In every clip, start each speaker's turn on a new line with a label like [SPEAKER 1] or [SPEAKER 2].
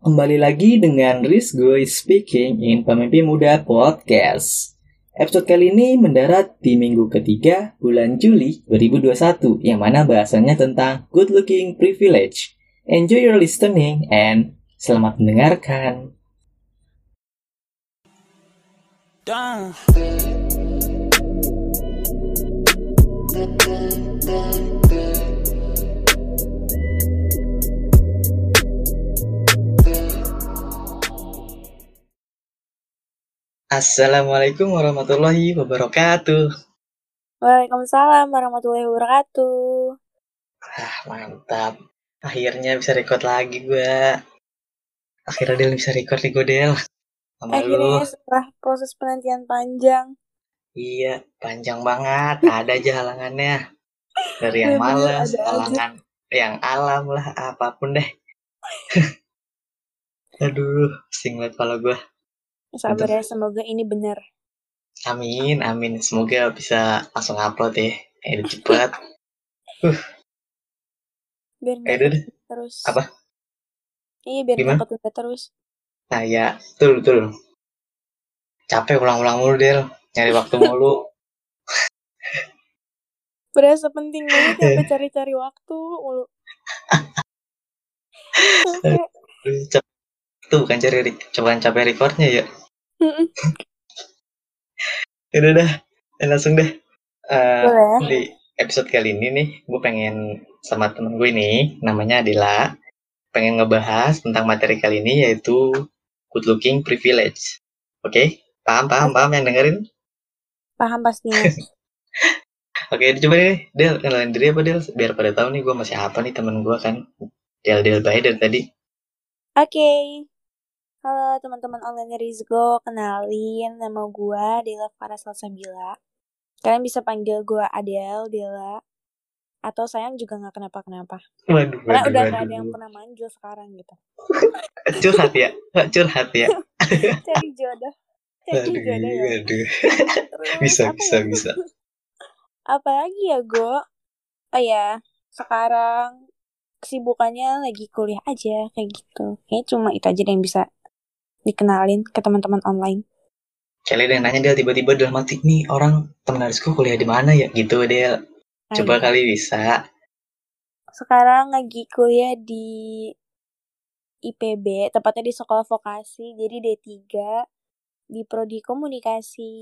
[SPEAKER 1] Kembali lagi dengan Rizgo Speaking in Pemimpi Muda Podcast. Episode kali ini mendarat di minggu ketiga bulan Juli 2021 yang mana bahasanya tentang good looking privilege. Enjoy your listening and selamat mendengarkan. Damn. Assalamualaikum warahmatullahi wabarakatuh.
[SPEAKER 2] Waalaikumsalam warahmatullahi wabarakatuh.
[SPEAKER 1] Ah, mantap. Akhirnya bisa record lagi gue. Akhirnya dia bisa record nih gue Del.
[SPEAKER 2] Sama Akhirnya lu. setelah proses penantian panjang.
[SPEAKER 1] Iya, panjang banget. Ada aja halangannya. Dari yang malas, halangan aja. yang alam lah, apa pun deh. Aduh, sing liat kalau gue.
[SPEAKER 2] Sabar ya, semoga ini benar.
[SPEAKER 1] Amin, amin. Semoga bisa langsung upload ya. Eh, cepet.
[SPEAKER 2] Uh. Biar
[SPEAKER 1] eh, deh.
[SPEAKER 2] terus.
[SPEAKER 1] Apa?
[SPEAKER 2] Iya, biar Gimana? gak terus.
[SPEAKER 1] Nah, ya. Betul, betul. Capek ulang-ulang mulu, Del. Nyari waktu mulu.
[SPEAKER 2] Berasa penting banget ya cari-cari waktu mulu.
[SPEAKER 1] Itu bukan cari cobaan capek recordnya ya. Udah dah, langsung deh. Uh, di episode kali ini nih, gue pengen sama temen gue ini, namanya Adila, pengen ngebahas tentang materi kali ini yaitu good looking privilege. Oke, okay? paham, paham, paham yang dengerin?
[SPEAKER 2] Paham pastinya.
[SPEAKER 1] Oke, okay, coba deh, Del, kenalin diri apa Del? Biar pada tahu nih gue masih apa nih temen gue kan. Del, Del, baik dari tadi.
[SPEAKER 2] Oke, okay. Halo teman-teman online Rizgo, kenalin nama gue Dela Farah Salsabila. Kalian bisa panggil gue Adel, Dela, atau sayang juga nggak kenapa-kenapa.
[SPEAKER 1] Waduh,
[SPEAKER 2] Karena
[SPEAKER 1] waduh,
[SPEAKER 2] udah
[SPEAKER 1] nggak
[SPEAKER 2] ada yang pernah manjul sekarang gitu.
[SPEAKER 1] curhat ya, curhat ya.
[SPEAKER 2] Cari jodoh. Cari
[SPEAKER 1] aduh,
[SPEAKER 2] jodoh ya.
[SPEAKER 1] Aduh. bisa, bisa, ya? bisa.
[SPEAKER 2] Apalagi ya, Go? Oh ya, sekarang kesibukannya lagi kuliah aja kayak gitu. Kayaknya cuma itu aja yang bisa dikenalin ke teman-teman online.
[SPEAKER 1] Kelly yang nanya dia tiba-tiba dalam hati nih orang teman Arisku kuliah di mana ya gitu dia. Coba Ayo. kali bisa.
[SPEAKER 2] Sekarang lagi kuliah di IPB, tepatnya di sekolah vokasi, jadi D3 di prodi komunikasi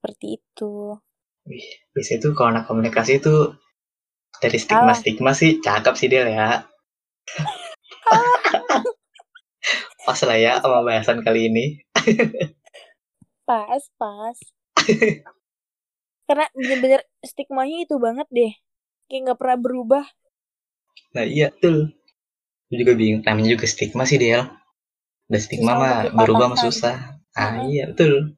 [SPEAKER 2] seperti itu.
[SPEAKER 1] Wih, bisa itu kalau anak komunikasi itu dari stigma-stigma sih cakep sih dia ya. Pas lah ya sama bahasan kali ini.
[SPEAKER 2] pas, pas. Karena bener-bener stigmanya itu banget deh. Kayak nggak pernah berubah.
[SPEAKER 1] Nah iya, tuh. Gue juga bingung. Namanya juga stigma sih, Del. Udah stigma susah mah berubah mah susah. Ah iya, betul.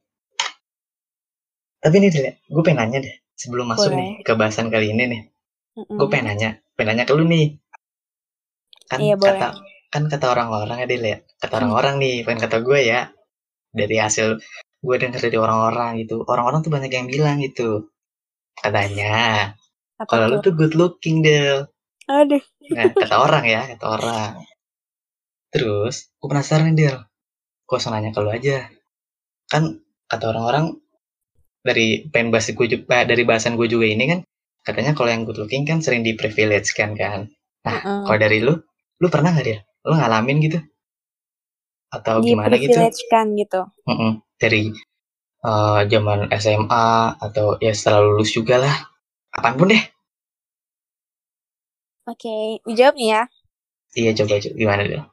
[SPEAKER 1] Tapi nih, Del, gue pengen nanya deh. Sebelum masuk Boleh. nih ke bahasan kali ini nih. Mm -mm. Gue pengen nanya. Pengen nanya ke lu nih. Kan iya, kata, boleh kan kata orang-orang ya ya. Kata hmm. orang-orang nih bukan kata gue ya. Dari hasil gue dengar dari orang-orang gitu orang-orang tuh banyak yang bilang gitu. Katanya kalau lu tuh? good looking Del
[SPEAKER 2] aduh.
[SPEAKER 1] Nah kata orang ya kata orang. Terus gue penasaran Del gue nanya ke lu aja. Kan kata orang-orang dari pen bahasa gue juga dari bahasan gue juga ini kan katanya kalau yang good looking kan sering di privilege kan. Kan nah uh -uh. kalau dari lu lu pernah nggak dia lo ngalamin gitu? Atau gimana gitu?
[SPEAKER 2] Kan gitu.
[SPEAKER 1] Mm -mm. dari uh, zaman SMA atau ya setelah lulus juga lah. Apa pun deh.
[SPEAKER 2] Oke okay. dijawab nih ya.
[SPEAKER 1] Iya coba coba. Gimana deh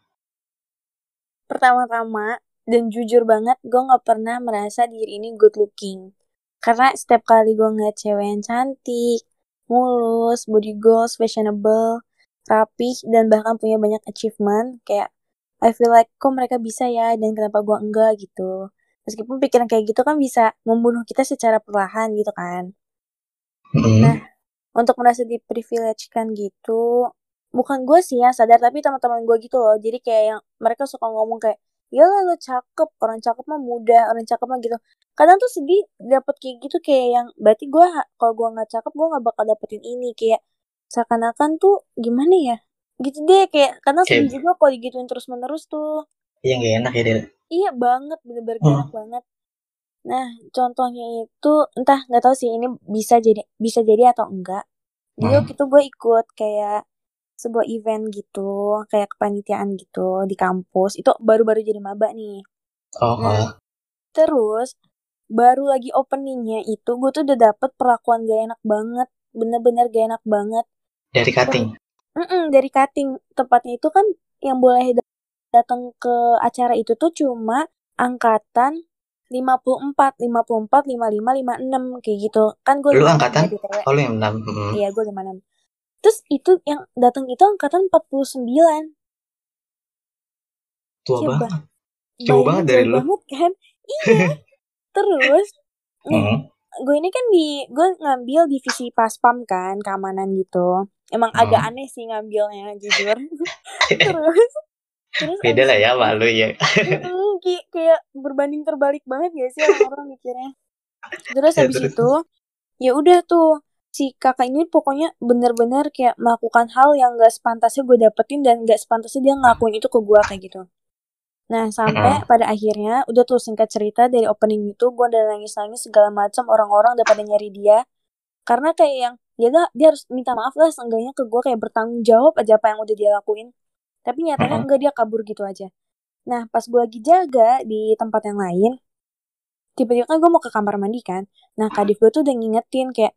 [SPEAKER 2] pertama-tama dan jujur banget gue nggak pernah merasa diri ini good looking. Karena setiap kali gue ngeliat cewek yang cantik mulus body goals fashionable rapih dan bahkan punya banyak achievement kayak I feel like kok mereka bisa ya dan kenapa gue enggak gitu. Meskipun pikiran kayak gitu kan bisa membunuh kita secara perlahan gitu kan. Mm. nah untuk merasa di privilege kan gitu bukan gue sih yang sadar tapi teman-teman gue gitu loh. Jadi kayak yang mereka suka ngomong kayak ya lo cakep orang cakep mah muda orang cakep mah gitu. Kadang tuh sedih dapet kayak gitu kayak yang berarti gue kalau gue nggak cakep gue nggak bakal dapetin ini kayak seakan-akan tuh gimana ya gitu deh kayak karena sedih
[SPEAKER 1] Kayak-
[SPEAKER 2] juga kalau digituin terus menerus tuh
[SPEAKER 1] Iya nggak enak ya Del.
[SPEAKER 2] iya banget bener-bener gak
[SPEAKER 1] Hmm.
[SPEAKER 2] enak banget nah contohnya itu entah nggak tahu sih ini bisa jadi bisa jadi atau enggak jadi
[SPEAKER 1] Hmm.
[SPEAKER 2] waktu itu gue ikut kayak sebuah event gitu kayak kepanitiaan gitu di kampus itu baru-baru jadi maba nih
[SPEAKER 1] Oh,
[SPEAKER 2] Nah,
[SPEAKER 1] oh.
[SPEAKER 2] Terus baru lagi openingnya itu gue tuh udah dapet perlakuan gak enak banget, bener-bener gak enak banget.
[SPEAKER 1] Dari cutting.
[SPEAKER 2] Mm-mm, dari cutting tepatnya itu kan yang boleh da- datang ke acara itu tuh cuma angkatan 54, 54, 55, 56 kayak gitu. Kan gue
[SPEAKER 1] Lu angkatan?
[SPEAKER 2] di TW.
[SPEAKER 1] Oh lu yang enam. Mm.
[SPEAKER 2] Iya, gue 56. Terus itu yang datang itu angkatan 49.
[SPEAKER 1] Tua
[SPEAKER 2] Iya,
[SPEAKER 1] banget.
[SPEAKER 2] Ba-
[SPEAKER 1] Jauh
[SPEAKER 2] bayangin
[SPEAKER 1] banget dari lu.
[SPEAKER 2] banget kan? Iya. Terus nih,
[SPEAKER 1] Hmm.
[SPEAKER 2] Gue ini kan di gue ngambil divisi paspam kan keamanan gitu. Emang
[SPEAKER 1] Hmm.
[SPEAKER 2] agak aneh sih ngambilnya jujur. Terus terus
[SPEAKER 1] Beda lah ya malu ya.
[SPEAKER 2] ki- kayak berbanding terbalik banget gak sih orang-orang mikirnya? Terus
[SPEAKER 1] Ya,
[SPEAKER 2] habis
[SPEAKER 1] terus,
[SPEAKER 2] itu ya udah tuh si kakak ini pokoknya bener-bener kayak melakukan hal yang gak sepantasnya gue dapetin dan gak sepantasnya dia ngelakuin itu ke gue kayak gitu Nah, sampai pada akhirnya udah tuh singkat cerita dari opening itu gue udah nangis-nangis segala macam orang-orang udah pada nyari dia. Karena kayak yang ya dah, dia harus minta maaf lah seenggaknya ke gue kayak bertanggung jawab aja apa yang udah dia lakuin. Tapi nyatanya
[SPEAKER 1] Mm-mm.
[SPEAKER 2] enggak dia kabur gitu aja. Nah, pas gue lagi jaga di tempat yang lain, tiba-tiba kan gue mau ke kamar mandi kan. Nah, kadif gue tuh udah ngingetin kayak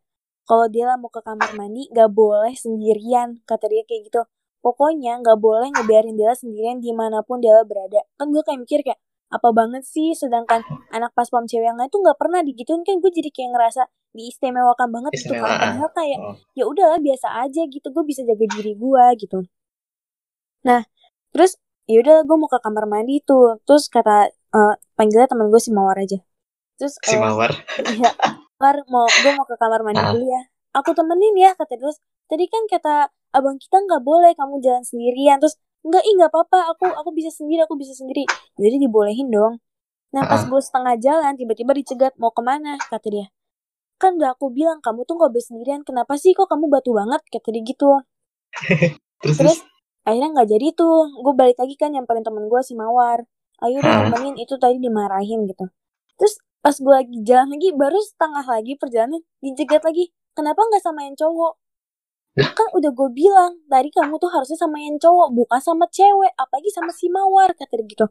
[SPEAKER 2] kalau dia lah mau ke kamar mandi gak boleh sendirian kata dia kayak gitu pokoknya nggak boleh ngebiarin dia sendirian di mana pun dia berada kan gue kayak mikir kayak apa banget sih sedangkan anak pas pam cewek yang lain tuh nggak pernah digituin kan gue jadi kayak ngerasa diistimewakan banget gitu kan
[SPEAKER 1] ah.
[SPEAKER 2] padahal kayak
[SPEAKER 1] Oh.
[SPEAKER 2] ya udahlah biasa aja gitu gue bisa jaga diri gue gitu nah terus ya udah gue mau ke kamar mandi tuh terus kata eh, panggilnya teman gue si mawar aja terus
[SPEAKER 1] Si
[SPEAKER 2] eh,
[SPEAKER 1] Mawar.
[SPEAKER 2] Iya, Mar mau gue mau ke kamar mandi
[SPEAKER 1] Ah.
[SPEAKER 2] dulu ya. Aku temenin ya kata terus. Tadi kan kata abang kita nggak boleh kamu jalan sendirian. Terus enggak ih nggak apa-apa. Aku aku bisa sendiri. Aku bisa sendiri. Jadi dibolehin dong. Nah pas
[SPEAKER 1] Ah.
[SPEAKER 2] gue setengah jalan tiba-tiba dicegat mau ke mana kata dia. Kan udah aku bilang kamu tuh nggak boleh sendirian. Kenapa sih kok kamu batu banget kata dia gitu.
[SPEAKER 1] Terus,
[SPEAKER 2] Terus akhirnya nggak jadi tuh. Gue balik lagi kan nyamperin temen gue si Mawar. Ayo
[SPEAKER 1] Ah.
[SPEAKER 2] temenin itu tadi dimarahin gitu. Terus pas gue lagi jalan lagi baru setengah lagi perjalanan dijegat lagi. Kenapa nggak sama yang cowok?
[SPEAKER 1] Lah?
[SPEAKER 2] Kan udah gue bilang tadi kamu tuh harusnya sama yang cowok bukan sama cewek apalagi sama si Mawar kata dia gitu.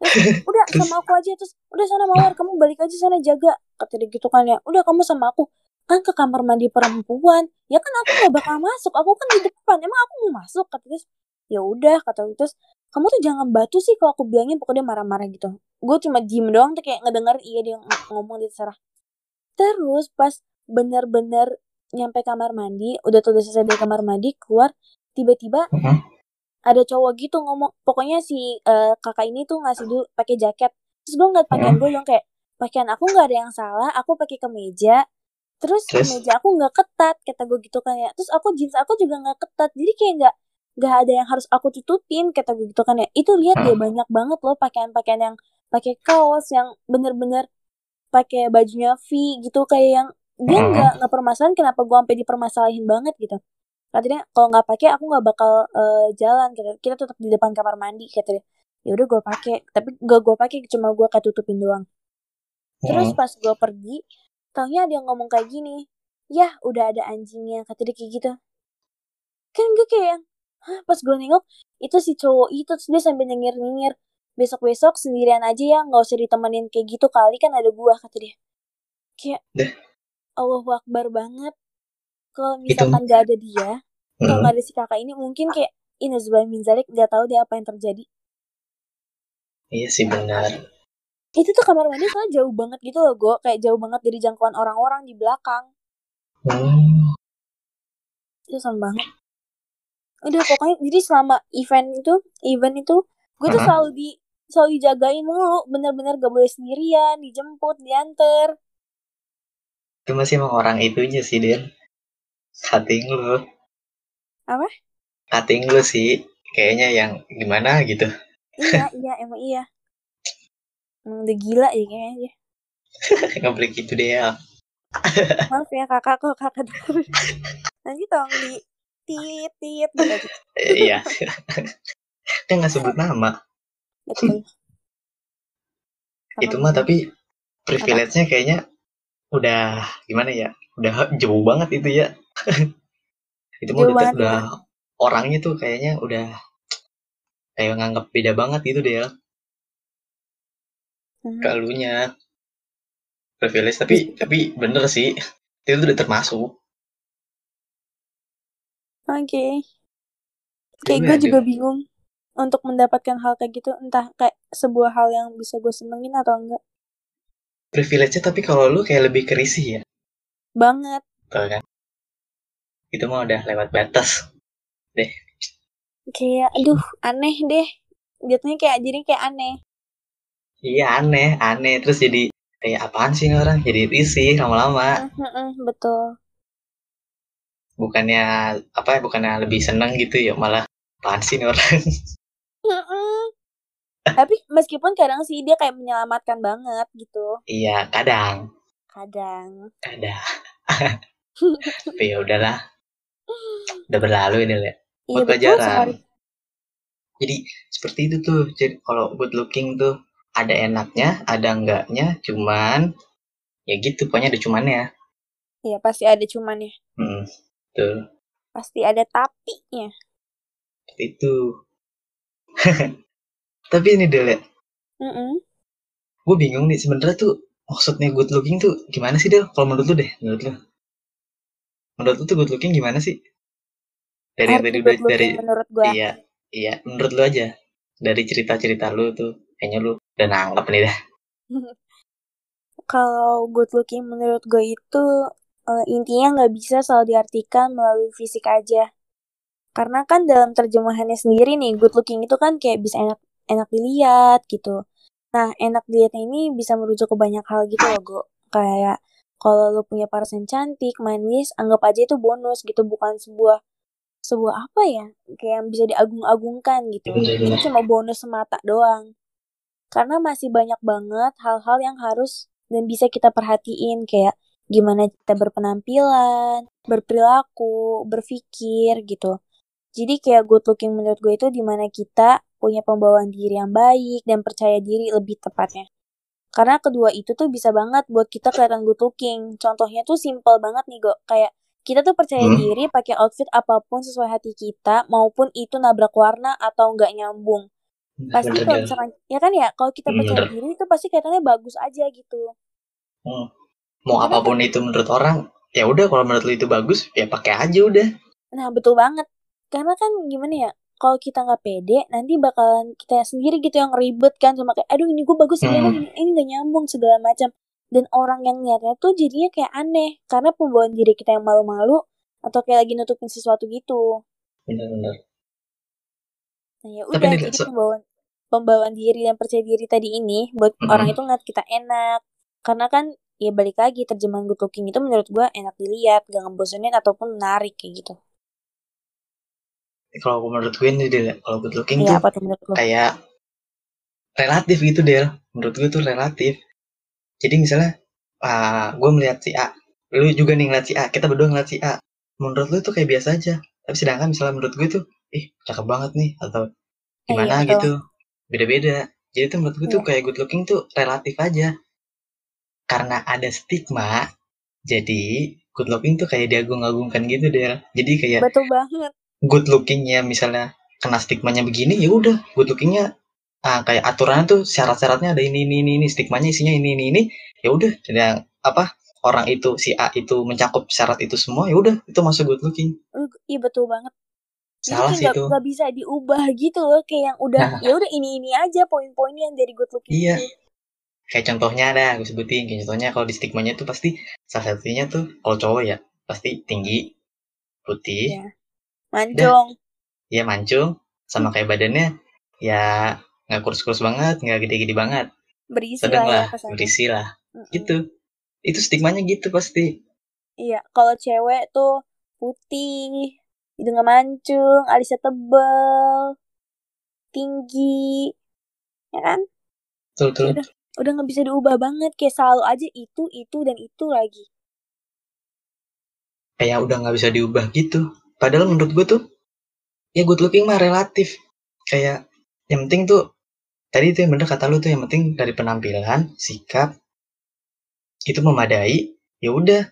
[SPEAKER 2] Terus, udah sama aku aja terus udah sana Mawar kamu balik aja sana jaga kata dia gitu kan ya. Udah kamu sama aku. Kan ke kamar mandi perempuan. Ya kan aku nggak bakal masuk aku kan di depan emang aku mau masuk kata dia. Ya udah kata dia terus kamu tuh jangan batu sih kalau aku bilangin pokoknya dia marah-marah gitu. Gue cuma diem doang tuh kayak ngedenger iya dia ng- ngomong dia terserah. Terus pas bener-bener nyampe kamar mandi udah tuh udah selesai dari kamar mandi keluar tiba-tiba
[SPEAKER 1] Mhm.
[SPEAKER 2] ada cowok gitu ngomong pokoknya si eh, kakak ini tuh ngasih dulu pakai jaket. Terus gue ngeliat pakaian gue dong kayak pakaian aku nggak ada yang salah aku pakai kemeja. Terus,
[SPEAKER 1] Terus?
[SPEAKER 2] kemeja aku nggak ketat kata gue gitu kan ya. Terus aku jeans aku juga nggak ketat jadi kayak nggak nggak ada yang harus aku tutupin kata gue gitu kan ya. Itu lihat dia banyak banget loh pakaian-pakaian yang pakai kaos yang bener-bener pakai bajunya V gitu kayak yang dia
[SPEAKER 1] Hmm.
[SPEAKER 2] nggak nggak permasalahan kenapa gue sampai dipermasalahin banget gitu. Katanya kalau nggak pakai aku nggak bakal eh, jalan kita kita tetap di depan kamar mandi katanya ya udah gue pakai. Tapi gak gue pakai cuma gue kayak tutupin doang. Terus
[SPEAKER 1] Mhm.
[SPEAKER 2] pas gue pergi taunya ada yang ngomong kayak gini. Ya udah ada anjingnya kata dia kayak gitu. Kan gue kayak yang Hah, pas gue nengok itu si cowok itu. Terus dia sambil nyengir nyengir besok besok sendirian aja ya nggak usah ditemenin kayak gitu kali kan ada gua kata dia. Kayak
[SPEAKER 1] Dah.
[SPEAKER 2] Allahu Akbar banget kalau misalkan gak ada dia kalau
[SPEAKER 1] Mhm.
[SPEAKER 2] nggak ada si kakak ini mungkin kayak ini min zalik nggak tahu deh apa yang terjadi
[SPEAKER 1] Iya sih benar.
[SPEAKER 2] itu tuh kamar mandi soalnya jauh banget gitu loh gue kayak jauh banget dari jangkauan orang-orang di belakang
[SPEAKER 1] Hmm.
[SPEAKER 2] itu serem banget udah pokoknya jadi selama event itu event itu gue tuh
[SPEAKER 1] Mhm.
[SPEAKER 2] selalu di selalu dijagain mulu bener-bener gak boleh sendirian dijemput diantar
[SPEAKER 1] Itu masih emang orang itunya sih, Den. Cutting lu.
[SPEAKER 2] Apa?
[SPEAKER 1] Cutting lu sih. Kayaknya yang gimana gitu.
[SPEAKER 2] iya iya emang iya emang udah gila ya kayaknya dia.
[SPEAKER 1] Nggak boleh gitu deh ya.
[SPEAKER 2] maaf ya kakak kok kakak nanti tolong di tit tit gitu.
[SPEAKER 1] Eh, iya. Kan nggak sebut nama.
[SPEAKER 2] Betul.
[SPEAKER 1] Itu mah tapi privilege-nya kayaknya udah gimana ya? Udah jauh banget itu ya. itu mah
[SPEAKER 2] Jauh
[SPEAKER 1] udah, udah orangnya tuh kayaknya udah kayak nganggap beda banget gitu deh
[SPEAKER 2] Hmm.
[SPEAKER 1] kalunya privilege tapi tapi bener sih itu udah termasuk
[SPEAKER 2] Oke. Kayak
[SPEAKER 1] Iya,
[SPEAKER 2] gue
[SPEAKER 1] aduh.
[SPEAKER 2] juga bingung untuk mendapatkan hal kayak gitu entah kayak sebuah hal yang bisa gue senengin atau enggak
[SPEAKER 1] privilege-nya tapi kalau lu kayak lebih kerisih ya?
[SPEAKER 2] Banget.
[SPEAKER 1] Tau kan? Itu mah udah lewat batas.
[SPEAKER 2] Kayak aduh aneh deh. Jatuhnya kayak jadi kayak aneh.
[SPEAKER 1] Iya aneh aneh. Terus jadi kayak apaan sih ini orang? Jadi risih lama-lama.
[SPEAKER 2] Betul.
[SPEAKER 1] Bukannya apa ya bukannya lebih seneng gitu ya malah apaan sih ini orang?
[SPEAKER 2] Mm-mm. Tapi meskipun kadang sih dia kayak menyelamatkan banget gitu.
[SPEAKER 1] Iya kadang.
[SPEAKER 2] Kadang.
[SPEAKER 1] Kadang. Tapi ya udahlah. Udah berlalu ini
[SPEAKER 2] iya
[SPEAKER 1] buat pelajaran. jadi seperti itu tuh. Jadi kalau good looking tuh ada enaknya ada enggaknya cuman ya gitu pokoknya ada cumannya.
[SPEAKER 2] Iya pasti ada cuman ya
[SPEAKER 1] hmm, tuh
[SPEAKER 2] pasti ada tapinya.
[SPEAKER 1] Seperti itu tapi ini deh Le.
[SPEAKER 2] Mm-mm.
[SPEAKER 1] gue bingung nih sebenarnya tuh maksudnya good looking tuh gimana sih Del? Kalau menurut lu deh menurut lu. Menurut lu tuh good looking gimana sih? Dari
[SPEAKER 2] Arti
[SPEAKER 1] tadi udah dari
[SPEAKER 2] menurut gua.
[SPEAKER 1] iya iya menurut lu aja. Dari cerita cerita lu tuh kayaknya lu udah nangkep nih dah.
[SPEAKER 2] Kalau good looking menurut gue itu eh, intinya nggak bisa selalu diartikan melalui fisik aja. Karena kan dalam terjemahannya sendiri nih good looking itu kan kayak bisa enak enak dilihat gitu nah enak dilihatnya ini bisa merujuk ke banyak hal gitu loh gue kayak kalau lu punya paras yang cantik manis anggap aja itu bonus gitu bukan sebuah sebuah apa ya kayak yang bisa diagung-agungkan gitu itu
[SPEAKER 1] bener.
[SPEAKER 2] cuma bonus semata doang karena masih banyak banget hal-hal yang harus dan bisa kita perhatiin kayak gimana kita berpenampilan, berperilaku, berpikir gitu. Jadi kayak good looking menurut gue itu di mana kita punya pembawaan diri yang baik dan percaya diri lebih tepatnya. Karena kedua itu tuh bisa banget buat kita kelihatan good looking. Contohnya tuh simple banget nih, Go. Kayak kita tuh percaya
[SPEAKER 1] Hmm.
[SPEAKER 2] diri pakai outfit apa pun sesuai hati kita, maupun itu nabrak warna atau nggak nyambung pasti
[SPEAKER 1] bener
[SPEAKER 2] kalau misalkan ya kan ya kalau kita
[SPEAKER 1] Hmm,
[SPEAKER 2] percaya
[SPEAKER 1] bener.
[SPEAKER 2] diri itu pasti kelihatannya bagus aja gitu
[SPEAKER 1] Hmm. mau
[SPEAKER 2] Karena
[SPEAKER 1] apa pun itu menurut orang ya udah kalau menurut lu itu bagus ya pakai aja udah
[SPEAKER 2] nah betul banget karena kan gimana ya kalau kita nggak pede nanti bakalan kita sendiri gitu yang ribet kan sama kayak aduh ini gue bagus ini
[SPEAKER 1] Hmm.
[SPEAKER 2] ini ini nggak nyambung segala macam. Dan orang yang lihatnya tuh jadinya kayak aneh karena pembawaan diri kita yang malu-malu atau kayak lagi nutupin sesuatu gitu.
[SPEAKER 1] Bener-bener
[SPEAKER 2] nah ya udah jadi
[SPEAKER 1] se-
[SPEAKER 2] pembawaan pembawaan diri dan percaya diri tadi ini buat
[SPEAKER 1] Mm-mm.
[SPEAKER 2] orang itu ngeliat kita enak. Karena kan ya balik lagi terjemahan good looking itu menurut gua enak dilihat gak ngebosenin ataupun menarik kayak gitu
[SPEAKER 1] kalau menurut gue nih Del kalau good looking
[SPEAKER 2] Iya
[SPEAKER 1] tuh
[SPEAKER 2] apa tuh menurut lo?
[SPEAKER 1] kayak relatif gitu Del. Menurut gue tuh relatif. Jadi misalnya ah gue melihat si A lu juga nih ngeliat si A kita berdua ngeliat si A. Menurut lu tuh kayak biasa aja. Tapi sedangkan misalnya menurut gue tuh ih cakep banget nih atau
[SPEAKER 2] Eh, iya,
[SPEAKER 1] gimana gitu beda-beda. Jadi tuh menurut gue tuh
[SPEAKER 2] Iya.
[SPEAKER 1] kayak good looking tuh relatif aja. Karena ada stigma jadi good looking tuh kayak diagung-agungkan gitu Del. Jadi kayak
[SPEAKER 2] betul banget
[SPEAKER 1] good lookingnya misalnya kena stigmanya begini ya udah good lookingnya ah, kayak aturannya tuh syarat-syaratnya ada ini ini ini, ini stigmanya isinya ini ini ini ya udah dan apa orang itu si A itu mencakup syarat itu semua ya udah itu masuk good looking
[SPEAKER 2] iya betul banget jadi
[SPEAKER 1] salah sih itu
[SPEAKER 2] nggak bisa diubah gitu loh kayak yang udah
[SPEAKER 1] Nah.
[SPEAKER 2] ya udah ini ini aja poin-poinnya yang dari good looking
[SPEAKER 1] Iya.
[SPEAKER 2] itu
[SPEAKER 1] kayak contohnya ada gue sebutin kayak contohnya kalau di stigmanya tuh pasti salah satunya tuh kalau cowok ya pasti tinggi putih
[SPEAKER 2] Iya. Mancung.
[SPEAKER 1] Ya mancung sama kayak badannya ya nggak kurus-kurus banget nggak gede-gede banget.
[SPEAKER 2] Berisi
[SPEAKER 1] sedang
[SPEAKER 2] lah ya kesannya
[SPEAKER 1] berisi lah.
[SPEAKER 2] Mm-mm.
[SPEAKER 1] gitu. Itu stigmanya gitu pasti.
[SPEAKER 2] Iya, kalau cewek tuh putih, hidungnya mancung, alisnya tebel, tinggi, ya kan?
[SPEAKER 1] betul betul.
[SPEAKER 2] Udah, udah nggak bisa diubah banget, kayak selalu aja itu, itu, dan itu lagi.
[SPEAKER 1] kayak udah nggak bisa diubah gitu padahal menurut gue tuh ya good looking mah relatif. Kayak yang penting tuh tadi itu yang bener kata lu tuh yang penting dari penampilan sikap itu memadai ya udah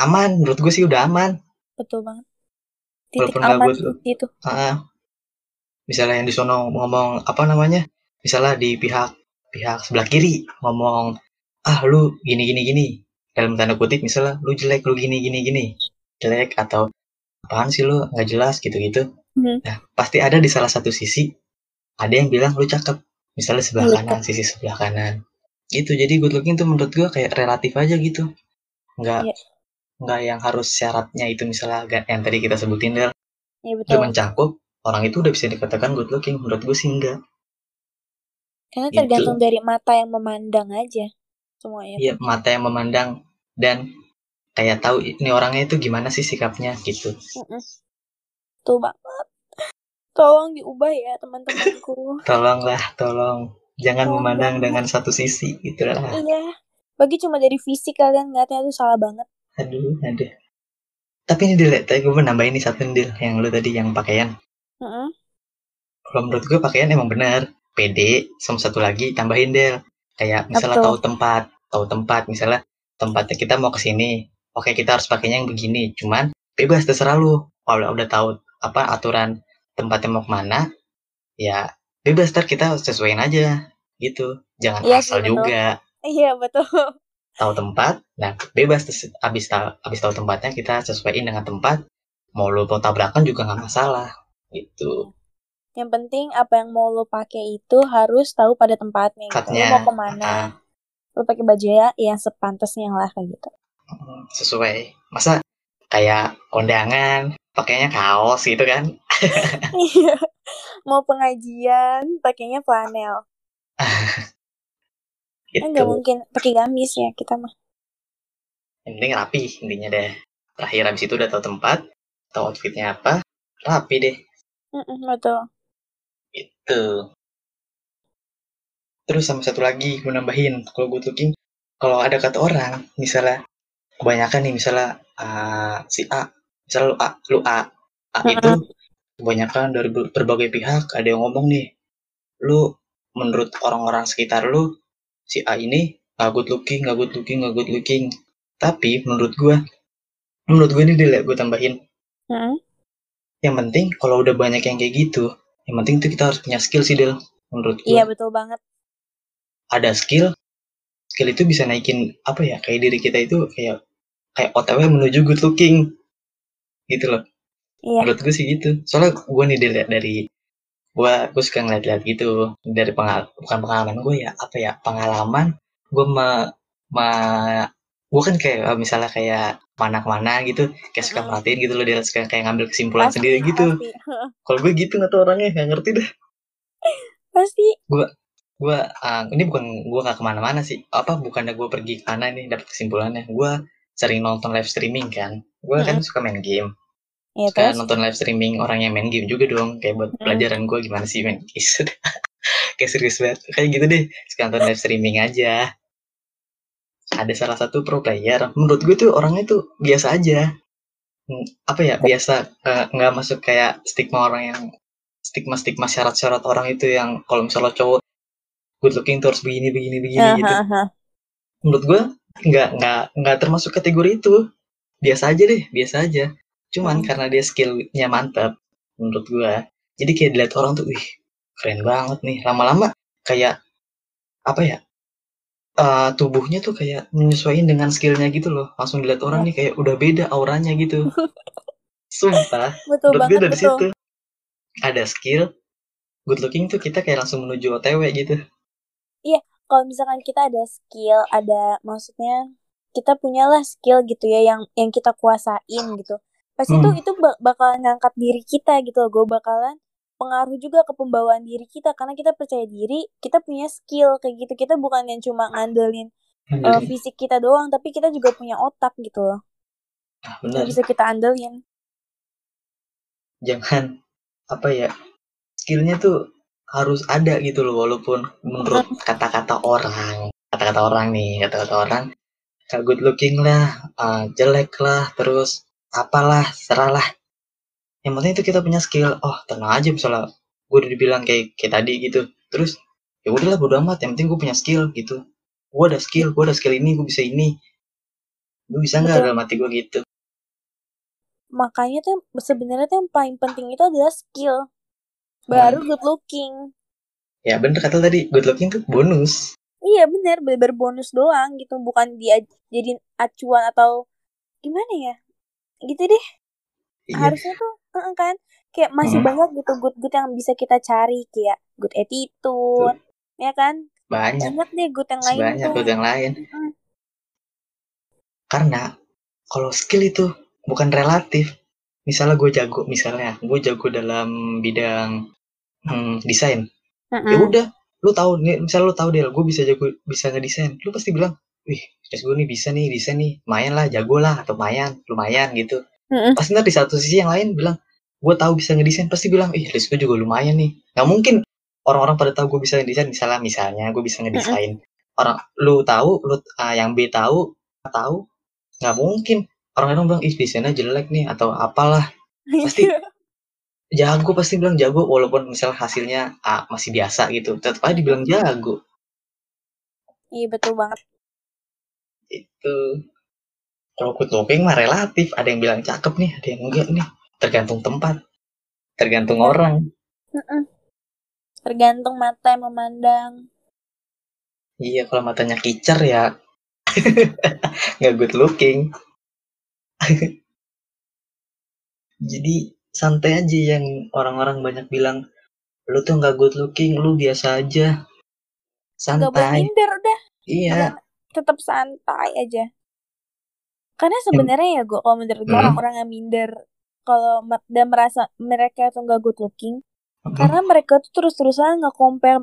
[SPEAKER 1] aman. Menurut gue sih udah aman.
[SPEAKER 2] Betul banget. Titik
[SPEAKER 1] Walaupun
[SPEAKER 2] aman
[SPEAKER 1] look.
[SPEAKER 2] itu
[SPEAKER 1] Ah, misalnya yang di sono ngomong apa namanya? Misalnya di pihak pihak sebelah kiri ngomong ah lu gini gini gini. Dalam tanda kutip misalnya lu jelek lu gini gini gini. Jelek atau apaan sih lu? Nggak jelas gitu gitu
[SPEAKER 2] Hmm.
[SPEAKER 1] nah pasti ada di salah satu sisi ada yang bilang lu cakep. Misalnya sebelah
[SPEAKER 2] Iya.
[SPEAKER 1] kanan sisi sebelah kanan. Gitu. Jadi good looking tuh menurut gua kayak relatif aja gitu. Nggak
[SPEAKER 2] Iya.
[SPEAKER 1] nggak yang harus syaratnya itu misalnya yang tadi kita sebutin Del.
[SPEAKER 2] Ya betul.
[SPEAKER 1] Cakup orang itu udah bisa dikatakan good looking. Menurut gue sih enggak
[SPEAKER 2] karena
[SPEAKER 1] gitu.
[SPEAKER 2] tergantung dari mata yang memandang aja semuanya
[SPEAKER 1] Iya, mata yang memandang dan kayak tahu ini orangnya itu gimana sih sikapnya gitu.
[SPEAKER 2] Tuh banget. Tolong diubah ya teman-temanku.
[SPEAKER 1] Tolonglah, tolong jangan
[SPEAKER 2] Tolong
[SPEAKER 1] memandang
[SPEAKER 2] banget.
[SPEAKER 1] dengan satu sisi gitu lah.
[SPEAKER 2] iya. Bagi cuma dari fisik kalian ngeliatnya itu salah banget.
[SPEAKER 1] Aduh, aduh. Tapi ini Dil, tadi gue nambahin nih satu Dil, yang lu tadi yang pakaian.
[SPEAKER 2] Mm-mm.
[SPEAKER 1] Kalau menurut gue pakaian emang benar. PD, sama satu lagi tambahin Del. Kayak misalnya tahu tempat, tahu tempat misalnya tempatnya kita mau ke sini. Oke, kita harus pakainya yang begini. Cuman bebas terserah lu. Kalau udah tahu apa aturan tempatnya mau ke mana, ya bebas ntar kita sesuaiin aja gitu. Jangan
[SPEAKER 2] Iya
[SPEAKER 1] asal
[SPEAKER 2] betul.
[SPEAKER 1] juga
[SPEAKER 2] Iya betul.
[SPEAKER 1] tahu tempat. Nah, bebas terus abis tahu abis tahu tempatnya kita sesuaiin dengan tempat. Mau lu mau tabrakan juga nggak masalah gitu.
[SPEAKER 2] Yang penting apa yang mau lo pakai itu harus tahu pada tempatnya. Gitu. Lo mau ke mana?
[SPEAKER 1] ah.
[SPEAKER 2] Lo pakai baju ya yang sepantasnya lah kayak gitu.
[SPEAKER 1] Sesuai masa kayak kondangan pakainya kaos gitu kan
[SPEAKER 2] Iya. mau pengajian pakainya flanel. Kan nggak
[SPEAKER 1] gitu
[SPEAKER 2] mungkin pakai gamis ya kita mah.
[SPEAKER 1] yang penting rapi intinya deh terakhir habis itu udah tahu tempat tahu outfitnya apa rapi deh
[SPEAKER 2] Mm-mm, betul.
[SPEAKER 1] itu terus sama satu lagi gue nambahin kalau gue looking kalau ada kata orang misalnya kebanyakan nih misalnya ah, si A misalnya lu A lu A A itu kebanyakan dari ber- berbagai pihak ada yang ngomong nih lu menurut orang-orang sekitar lu si A ini nggak good looking nggak good looking nggak good looking tapi menurut gue menurut gue ini deh gue tambahin
[SPEAKER 2] Mm-mm.
[SPEAKER 1] yang penting kalau udah banyak yang kayak gitu yang penting tuh kita harus punya skill sih Del menurut gue
[SPEAKER 2] Iya betul banget.
[SPEAKER 1] ada skill skill itu bisa naikin apa ya kayak diri kita itu kayak kayak OTW menuju good looking. Gitu loh.
[SPEAKER 2] Iya.
[SPEAKER 1] menurut gue sih gitu. Soalnya gue nih dilihat dari gue gue suka ngeliat-liat gitu. Dari pengal bukan pengalaman gue ya apa ya pengalaman gue ma ma gue kan kayak eh, misalnya kayak mana-mana gitu kayak suka merhatiin gitu loh dia suka kayak ngambil kesimpulan
[SPEAKER 2] Pasti,
[SPEAKER 1] sendiri gitu. kalau gue gitu nggak tau orangnya nggak ngerti deh.
[SPEAKER 2] Pasti.
[SPEAKER 1] gue ah, ini bukan gue nggak ke mana-mana sih. Apa bukannya gue pergi ke sana nih dapat kesimpulannya. Gue sering nonton live streaming kan. Gue kan suka main game.
[SPEAKER 2] Iya
[SPEAKER 1] suka
[SPEAKER 2] terus.
[SPEAKER 1] nonton live streaming orang yang main game juga dong. Kayak buat
[SPEAKER 2] Hmm.
[SPEAKER 1] pelajaran gue gimana sih main game? Kayak serius banget. Kayak gitu deh. Suka nonton live streaming aja. Ada salah satu pro player. Menurut gue tuh orangnya tuh biasa aja. Hmm, apa ya? Biasa eh, nggak masuk kayak stigma orang yang stigma stigma syarat-syarat orang itu yang kalau misalnya cowok good looking tuh harus begini begini begini gitu.
[SPEAKER 2] Hahaha.
[SPEAKER 1] menurut gue nggak nggak nggak termasuk kategori itu. Biasa aja deh biasa aja. Cuman
[SPEAKER 2] Hmm.
[SPEAKER 1] karena dia skillnya mantap menurut gue jadi kayak dilihat orang tuh wih keren banget nih. Lama-lama kayak apa ya eh, tubuhnya tuh kayak menyesuaikan dengan skillnya gitu loh. Langsung dilihat orang nih kayak udah beda auranya gitu. Sumpah
[SPEAKER 2] Betul banget
[SPEAKER 1] dari
[SPEAKER 2] betul.
[SPEAKER 1] situ. Ada skill good looking tuh kita kayak langsung menuju OTW gitu
[SPEAKER 2] Kalau misalkan kita ada skill, ada maksudnya kita punyalah skill gitu ya yang yang kita kuasain gitu. Pasti
[SPEAKER 1] Hmm.
[SPEAKER 2] tuh itu bak- bakalan ngangkat diri kita gitu loh. Gue bakalan pengaruh juga ke pembawaan diri kita karena kita percaya diri, kita punya skill kayak gitu. Kita bukan yang cuma ngandelin uh, fisik kita doang, tapi kita juga punya otak gitu loh.
[SPEAKER 1] Nah, benar
[SPEAKER 2] bisa kita andelin.
[SPEAKER 1] jangan apa ya skillnya tuh harus ada gitu loh walaupun menurut kata-kata orang kata-kata orang nih kata-kata orang kayak good looking lah uh, jelek lah terus apalah seralah yang penting itu kita punya skill oh tenang aja misalnya gue udah dibilang kayak kayak tadi gitu terus ya udahlah bodo amat yang penting gue punya skill gitu. Gue ada skill gue ada skill ini gue bisa ini. Gue bisa nggak dalam hati gue gitu?
[SPEAKER 2] Makanya tuh sebenarnya tuh yang paling penting itu adalah skill. Baru good looking.
[SPEAKER 1] ya bener kata tadi good looking tuh bonus
[SPEAKER 2] Iya bener, bener bonus doang gitu, bukan dia jadiin acuan atau gimana ya? Gitu deh.
[SPEAKER 1] iya
[SPEAKER 2] Harusnya tuh kan kayak masih
[SPEAKER 1] Hmm.
[SPEAKER 2] banyak gitu good-good yang bisa kita cari kayak good attitude, ya kan?
[SPEAKER 1] banyak
[SPEAKER 2] Banyak deh good yang lain
[SPEAKER 1] banyak good yang lain
[SPEAKER 2] Mm-mm.
[SPEAKER 1] karena kalau skill itu bukan relatif misalnya gue jago misalnya gue jago dalam bidang hmm, desain. Ya
[SPEAKER 2] Mm-mm.
[SPEAKER 1] udah lu tahu nih misalnya lu tahu deh gue bisa jago bisa ngedesain. Lu pasti bilang wih tes gue nih bisa nih desain nih. Lumayan lah jago lah atau lumayan lumayan gitu.
[SPEAKER 2] Mm-mm.
[SPEAKER 1] pasti ntar di satu sisi yang lain bilang gue tahu bisa ngedesain pasti bilang ih tes gue juga lumayan nih. Nggak mungkin orang-orang pada tahu gue bisa ngedesain. Misalnya misalnya gue bisa ngedesain. Orang lu tahu lu ah, yang B tahu tahu nggak mungkin orang-orang bilang ih desainnya jelek nih atau apalah. Pasti. jago pasti bilang jago walaupun misalnya hasilnya ah, masih biasa gitu. Tetap aja dibilang jago.
[SPEAKER 2] Iya betul banget.
[SPEAKER 1] itu. Kalau good looking mah relatif. Ada yang bilang cakep nih ada yang enggak nih. Tergantung tempat. Tergantung
[SPEAKER 2] Bener.
[SPEAKER 1] orang.
[SPEAKER 2] Mm-mm. Tergantung mata yang memandang.
[SPEAKER 1] iya kalau matanya kicer ya. Nggak good looking jadi santai aja yang orang-orang banyak bilang lu tuh nggak good looking lu biasa aja
[SPEAKER 2] Gak boleh
[SPEAKER 1] santai
[SPEAKER 2] minder udah.
[SPEAKER 1] iya
[SPEAKER 2] Udah tetap santai aja. Karena sebenarnya ya gue kalau menurut gue
[SPEAKER 1] Hmm.
[SPEAKER 2] orang-orang yang minder kalau dan merasa mereka tuh gak good looking
[SPEAKER 1] Hmm.
[SPEAKER 2] karena mereka tuh terus-terusan nggak compare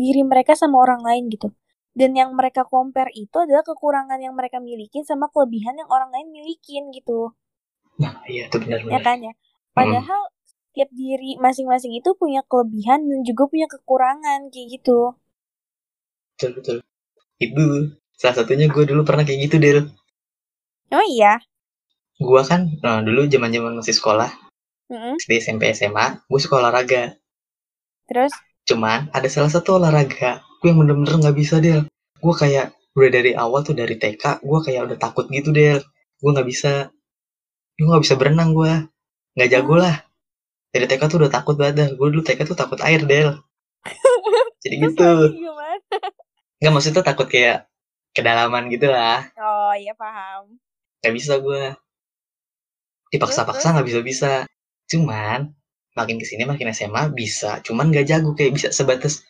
[SPEAKER 2] diri mereka sama orang lain gitu. Dan yang mereka compare itu adalah kekurangan yang mereka milikin sama kelebihan yang orang lain milikin gitu.
[SPEAKER 1] nah iya itu
[SPEAKER 2] Ya
[SPEAKER 1] benar-benar
[SPEAKER 2] kan ya. Padahal tiap diri masing-masing itu punya kelebihan dan juga punya kekurangan kayak gitu.
[SPEAKER 1] betul betul itu salah satunya gue dulu pernah kayak gitu Del
[SPEAKER 2] Oh iya.
[SPEAKER 1] gue kan nah, dulu zaman zaman masih sekolah
[SPEAKER 2] Mm-mm.
[SPEAKER 1] SD SMP SMA gue suka olahraga
[SPEAKER 2] Terus
[SPEAKER 1] cuman ada salah satu olahraga gue yang bener-bener nggak bisa Del. Gue kayak udah dari awal tuh dari TK gue kayak udah takut gitu Del. Gue nggak bisa. Gue nggak bisa berenang gue nggak jago lah. Dari TK tuh udah takut banget dah gue dulu TK tuh takut air Del. Jadi gitu. nggak maksudnya takut kayak kedalaman gitu lah.
[SPEAKER 2] Oh iya paham.
[SPEAKER 1] nggak bisa gue dipaksa-paksa nggak bisa-bisa. Cuman makin ke sini makin SMA bisa. Cuman nggak jago kayak bisa sebatas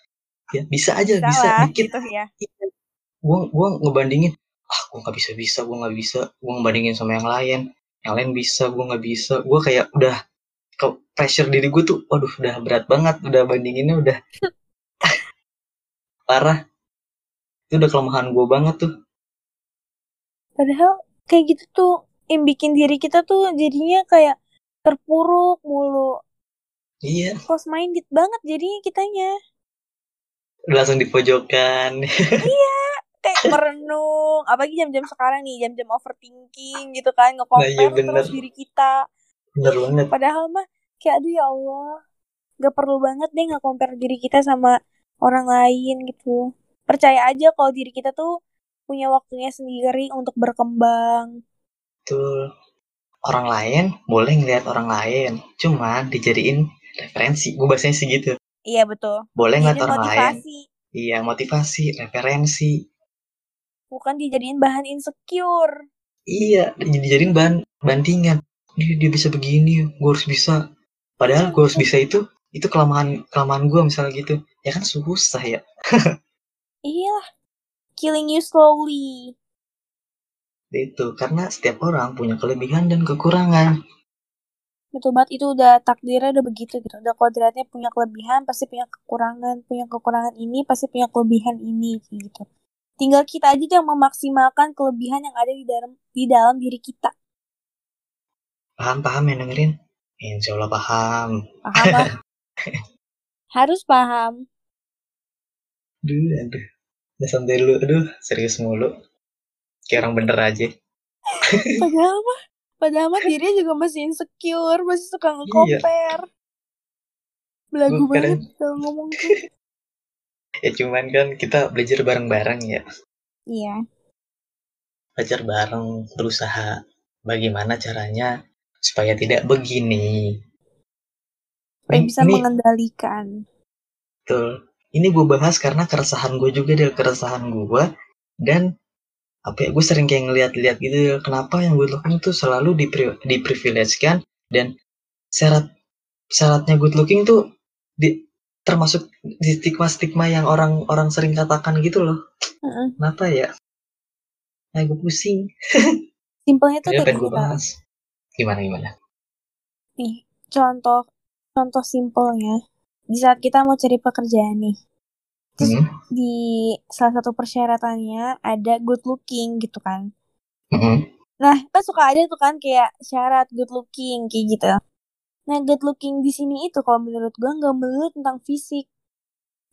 [SPEAKER 1] ya bisa aja bisa,
[SPEAKER 2] Salah
[SPEAKER 1] dikit
[SPEAKER 2] gitu ya.
[SPEAKER 1] gue gua ngebandingin ah gue nggak bisa bisa gue nggak bisa. Gue ngebandingin sama yang lain yang lain bisa gue nggak bisa. Gue kayak udah ke pressure diri gue tuh waduh udah berat banget udah bandinginnya udah parah. Itu udah kelemahan gue banget tuh.
[SPEAKER 2] Padahal kayak gitu tuh yang bikin diri kita tuh jadinya kayak terpuruk mulu.
[SPEAKER 1] iya.
[SPEAKER 2] Close minded banget jadinya kitanya.
[SPEAKER 1] Langsung di pojokan
[SPEAKER 2] Kayak merenung. Apalagi jam-jam sekarang nih, jam-jam overthinking gitu kan. Nge-compare
[SPEAKER 1] Nah, iya bener.
[SPEAKER 2] terus diri kita.
[SPEAKER 1] bener banget
[SPEAKER 2] Padahal mah kayak aduh ya Allah. Gak perlu banget deh nge-compare diri kita sama orang lain gitu. Percaya aja kalau diri kita tuh punya waktunya sendiri untuk berkembang.
[SPEAKER 1] tuh orang lain boleh ngeliat orang lain cuman dijadiin referensi gue bahasanya sih gitu
[SPEAKER 2] Iya betul.
[SPEAKER 1] boleh
[SPEAKER 2] Jadi
[SPEAKER 1] orang lain iya motivasi referensi
[SPEAKER 2] Bukan dijadiin bahan insecure.
[SPEAKER 1] iya dijadiin bahan bandingan dia, dia bisa begini gue harus bisa padahal gue harus bisa itu itu kelemahan kelemahan gue misalnya gitu ya kan susah ya
[SPEAKER 2] Iya. Killing you slowly.
[SPEAKER 1] itu karena setiap orang punya kelebihan dan kekurangan
[SPEAKER 2] Betul banget itu udah takdirnya udah begitu gitu. Udah kodratnya punya kelebihan pasti punya kekurangan, punya kekurangan ini pasti punya kelebihan ini gitu. Tinggal kita aja yang memaksimalkan kelebihan yang ada di dalam di dalam diri kita.
[SPEAKER 1] paham paham yang dengerin insya Allah paham
[SPEAKER 2] Paham lah? Harus paham.
[SPEAKER 1] aduh aduh udah santai dulu aduh serius mulu kayak orang bener aja
[SPEAKER 2] Padahal mah Padahal mah dirinya juga masih insecure, masih suka nge-compare. Belagu
[SPEAKER 1] Gua kadang-
[SPEAKER 2] banget kalau ngomong tuh.
[SPEAKER 1] Ya cuman kan kita belajar bareng-bareng ya.
[SPEAKER 2] Iya.
[SPEAKER 1] Belajar bareng, berusaha bagaimana caranya supaya tidak begini.
[SPEAKER 2] Supaya bisa
[SPEAKER 1] ini-
[SPEAKER 2] mengendalikan.
[SPEAKER 1] Betul. Ini gue bahas karena keresahan gue juga dari keresahan gue dan apa ya gue sering kayak ngeliat-liat gitu kenapa yang good looking tuh selalu dipri diprivilegekan dan syarat syaratnya good looking tuh di termasuk di stigma-stigma yang orang-orang sering katakan gitu loh.
[SPEAKER 2] Heeh.
[SPEAKER 1] Kenapa ya? Nah gue pusing.
[SPEAKER 2] Simpelnya tuh
[SPEAKER 1] Ya
[SPEAKER 2] kayak
[SPEAKER 1] gue bahas. Gimana gimana?
[SPEAKER 2] Nih, contoh contoh simpelnya di saat kita mau cari pekerjaan nih. Terus
[SPEAKER 1] Hmm,
[SPEAKER 2] di salah satu persyaratannya ada good looking gitu kan.
[SPEAKER 1] hmm,
[SPEAKER 2] Nah, kan suka ada tuh kan kayak syarat good looking kayak gitu. Nah, good looking di sini itu kalau menurut gua nggak melulu tentang fisik.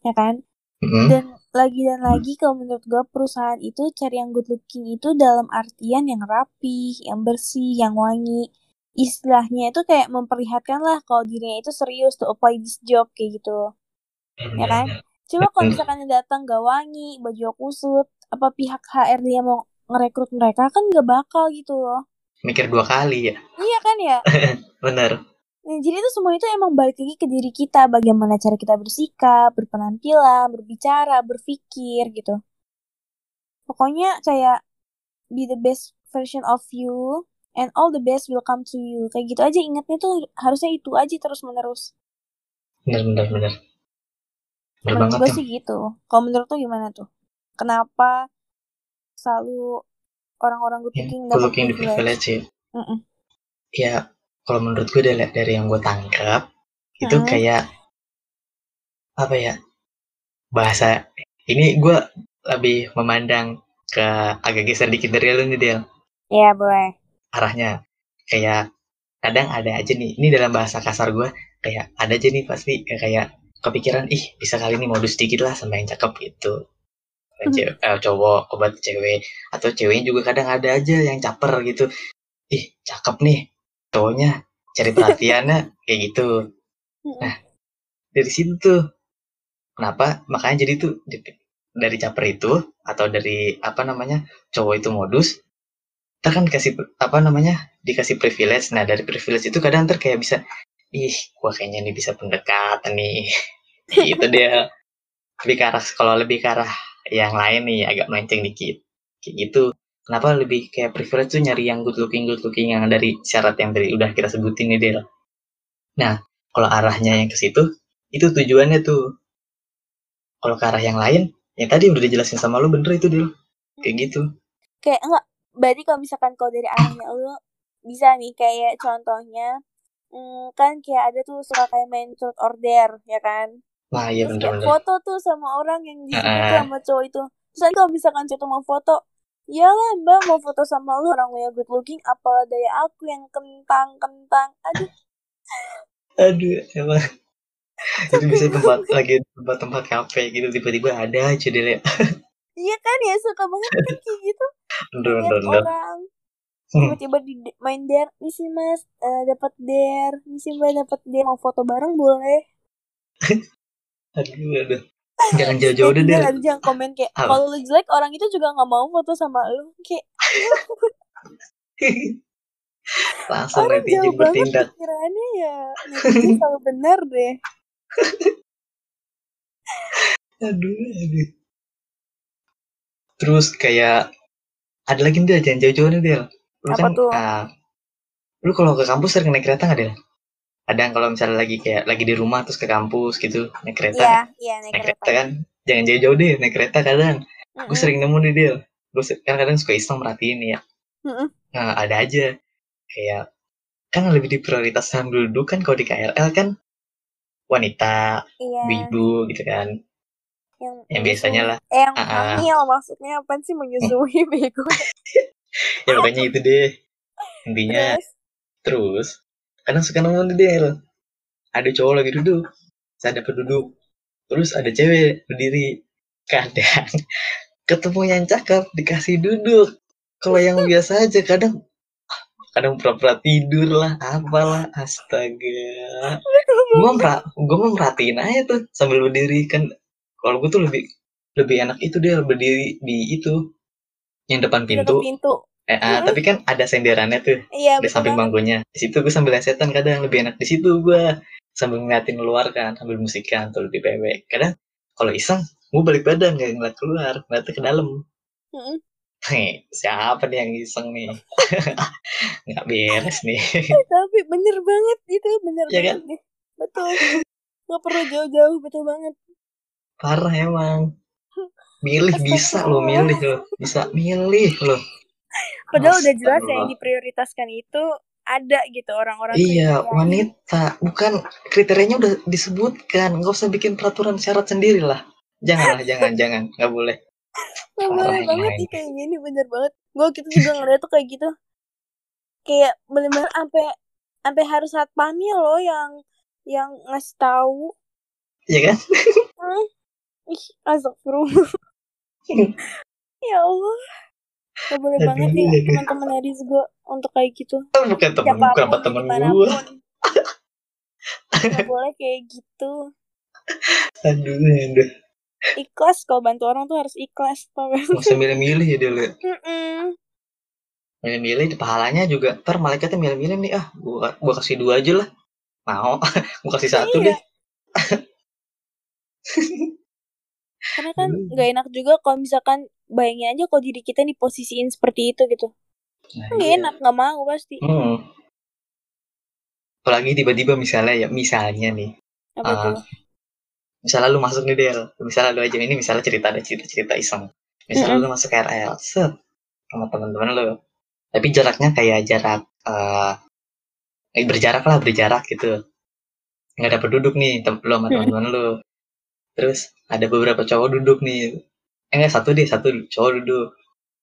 [SPEAKER 2] Ya kan?
[SPEAKER 1] hmm.
[SPEAKER 2] Dan lagi dan lagi kalau menurut gua perusahaan itu cari yang good looking itu dalam artian yang rapi, yang bersih, yang wangi. Istilahnya itu kayak memperlihatkan lah kalau dirinya itu serius to apply this job kayak gitu. Ya kan? Coba kalau misalkan yang datang gak wangi, baju kusut, apa pihak HR dia mau ngerekrut mereka kan gak bakal gitu loh.
[SPEAKER 1] Mikir dua kali ya.
[SPEAKER 2] Iya kan ya?
[SPEAKER 1] Bener.
[SPEAKER 2] Nah, jadi itu semua itu emang balik lagi ke diri kita, bagaimana cara kita bersikap, berpenampilan, berbicara, berpikir gitu. Pokoknya kayak be the best version of you and all the best will come to you. Kayak gitu aja ingatnya tuh harusnya itu aja terus menerus.
[SPEAKER 1] Bener bener bener.
[SPEAKER 2] Menurut gue sih gitu. Kalau menurut tuh gimana tuh? Kenapa selalu orang-orang good
[SPEAKER 1] Ya,
[SPEAKER 2] looking
[SPEAKER 1] good
[SPEAKER 2] dapat
[SPEAKER 1] looking di
[SPEAKER 2] privilege?
[SPEAKER 1] privilege ya.
[SPEAKER 2] Mm-mm.
[SPEAKER 1] ya kalau menurut gue dari, dari yang gue tangkap itu
[SPEAKER 2] Hmm.
[SPEAKER 1] kayak apa ya bahasa ini gue lebih memandang ke agak geser dikit dari lu nih Del
[SPEAKER 2] Iya boleh.
[SPEAKER 1] arahnya kayak kadang ada aja nih ini dalam bahasa kasar gue kayak ada aja nih pasti kayak kepikiran ih bisa kali ini modus dikit lah sama yang cakep gitu.
[SPEAKER 2] Hmm.
[SPEAKER 1] Ce- eh, cowok obat cewek atau ceweknya juga kadang ada aja yang caper gitu. Ih cakep nih cowoknya cari perhatiannya kayak gitu.
[SPEAKER 2] Mm-mm.
[SPEAKER 1] dari situ tuh kenapa? Makanya jadi tuh dari caper itu atau dari apa namanya cowok itu modus kita kan dikasih apa namanya dikasih privilege. Nah dari privilege itu kadang ntar kayak bisa ih gua kayaknya nih bisa pendekatan nih. Gitu dia. Lebih ke arah kalau lebih ke arah yang lain nih agak melenceng dikit. Kayak gitu. Kenapa lebih kayak privilege tuh nyari yang good looking good looking yang dari syarat yang dari udah kita sebutin nih Del? Nah kalau arahnya yang ke situ itu tujuannya tuh. Kalau ke arah yang lain yang tadi udah dijelasin sama lu bener itu Del. Kayak gitu.
[SPEAKER 2] Kayak enggak. Berarti kalau misalkan kalau dari arahnya lu bisa nih kayak contohnya mm, kan kayak ada tuh suka kayak main truth or dare ya kan?
[SPEAKER 1] Nah iya
[SPEAKER 2] terus
[SPEAKER 1] bener bener
[SPEAKER 2] foto tuh sama orang yang di tuh
[SPEAKER 1] Heeh.
[SPEAKER 2] sama cowok itu. Terus nanti kalau misalkan cowok mau foto ya lah mbak mau foto sama lu orang lu yang good looking apalah daya aku yang kentang kentang aduh.
[SPEAKER 1] Aduh emang. Itu bisa tempat lagi tempat tempat kafe gitu tiba-tiba ada aja ya
[SPEAKER 2] iya kan ya suka banget kan kayak gitu.
[SPEAKER 1] Bener bener bener.
[SPEAKER 2] orang.
[SPEAKER 1] Hmm.
[SPEAKER 2] Tiba-tiba di main dare nih sih mas. Eh, dapat dare nih sih mbak. Dapat dare mau foto bareng boleh.
[SPEAKER 1] Aduh aduh. Jangan jauh-jauh deh
[SPEAKER 2] ada yang komen kayak kalau lu jelek orang itu juga nggak mau foto sama lu. Kayak
[SPEAKER 1] langsung
[SPEAKER 2] orang
[SPEAKER 1] netizen
[SPEAKER 2] jauh
[SPEAKER 1] bertindak.
[SPEAKER 2] pikirannya ya netizen selalu benar deh.
[SPEAKER 1] Aduh aduh. Terus kayak ada lagi nih jangan jauh-jauh nih Del lu
[SPEAKER 2] Apa
[SPEAKER 1] kan
[SPEAKER 2] tuh?
[SPEAKER 1] ah, lu kalau ke kampus sering naik kereta nggak Del? Ada yang kalau misalnya lagi kayak lagi di rumah terus ke kampus gitu naik kereta.
[SPEAKER 2] Iya iya naik
[SPEAKER 1] naik
[SPEAKER 2] kereta.
[SPEAKER 1] kereta kan? Jangan jauh-jauh deh naik kereta kadang. Gue
[SPEAKER 2] Mm-mm.
[SPEAKER 1] sering nemu nih Del. Gue kan kadang suka iseng merhatiin nih ya.
[SPEAKER 2] Mm-mm.
[SPEAKER 1] nah ada aja. Kayak kan lebih diprioritaskan dulu kan kalau di KRL kan wanita
[SPEAKER 2] iya.
[SPEAKER 1] ibu gitu kan.
[SPEAKER 2] Yang
[SPEAKER 1] yang biasanya lah.
[SPEAKER 2] eh yang hamil maksudnya apa sih menyusui bego
[SPEAKER 1] ya pokoknya itu deh. Intinya
[SPEAKER 2] terus?
[SPEAKER 1] terus kadang suka nemu nih Del ada cowok lagi duduk saya dapat duduk terus ada cewek berdiri. Kadang ketemu yang cakep dikasih duduk. Kalau yang biasa aja kadang "Ah, kadang pura-pura tidur lah apalah astaga. Gue mer gue mau merhatiin aja tuh sambil berdiri. Kan kalau gue tuh lebih lebih enak itu dia berdiri di itu yang depan pintu,
[SPEAKER 2] pintu.
[SPEAKER 1] Eh, ah, tapi kan ada senderannya tuh.
[SPEAKER 2] Iya,
[SPEAKER 1] di samping bangkunya. Di situ gue sambil setan kadang lebih enak di situ gue sambil ngeliatin keluar kan sambil musikan tuh lebih pewek kadang kalau iseng gue balik badan gak ngeliat keluar ngeliatnya ke dalam.
[SPEAKER 2] Mm-mm.
[SPEAKER 1] Hei, siapa nih yang iseng nih? Nggak beres nih.
[SPEAKER 2] Tapi bener banget itu bener
[SPEAKER 1] Iya
[SPEAKER 2] banget
[SPEAKER 1] kan?
[SPEAKER 2] betul. Nggak perlu jauh-jauh betul banget.
[SPEAKER 1] Parah emang milih bisa lo
[SPEAKER 2] Astagfirullah.
[SPEAKER 1] milih lo bisa milih lo
[SPEAKER 2] padahal udah jelas ya yang diprioritaskan itu ada gitu orang-orang
[SPEAKER 1] Iya,
[SPEAKER 2] kriteria.
[SPEAKER 1] wanita. Bukan kriterianya udah disebutkan. Nggak usah bikin peraturan syarat sendiri lah. Janganlah, jangan, jangan. Nggak boleh.
[SPEAKER 2] Nggak boleh banget
[SPEAKER 1] ini.
[SPEAKER 2] sih kayak gini bener banget gue gitu juga ngeliat tuh kayak gitu kayak bener-bener sampai sampai harus satpamnya loh yang yang ngasih tahu
[SPEAKER 1] Iya kan?
[SPEAKER 2] ih astagfirullah ya Allah Gak boleh banget nih
[SPEAKER 1] aduh.
[SPEAKER 2] teman-teman Aris gue untuk kayak gitu
[SPEAKER 1] Bukan temen,
[SPEAKER 2] siapa pun
[SPEAKER 1] kenapa temen gua?
[SPEAKER 2] Gak boleh kayak gitu
[SPEAKER 1] Aduh, aduh.
[SPEAKER 2] ikhlas kalau bantu orang tuh harus ikhlas tau gak?
[SPEAKER 1] Nggak usah milih-milih ya dia.
[SPEAKER 2] Mm-mm.
[SPEAKER 1] Milih-milih, pahalanya juga. Ntar malaikatnya milih-milih nih. Ah, gua, gua kasih dua aja lah. Mau. gua kasih satu
[SPEAKER 2] Iya.
[SPEAKER 1] deh.
[SPEAKER 2] karena kan
[SPEAKER 1] Hmm.
[SPEAKER 2] gak enak juga kalau misalkan bayangin aja kalau diri kita diposisiin seperti itu gitu.
[SPEAKER 1] Nah,
[SPEAKER 2] kan gak
[SPEAKER 1] iya.
[SPEAKER 2] enak gak mau pasti.
[SPEAKER 1] Hmm. Apalagi tiba-tiba misalnya ya, misalnya nih.
[SPEAKER 2] apa tuh?
[SPEAKER 1] Misalnya lu masuk nih Del. Misalnya lu aja ini misalnya cerita ada cerita cerita iseng. Misalnya lu masuk KRL set sama teman-teman lu. Tapi jaraknya kayak jarak eh eh, berjarak lah berjarak gitu. Nggak dapet duduk nih tem lu sama teman-teman lu terus ada beberapa cowok duduk nih. Eh enggak satu deh satu cowok duduk.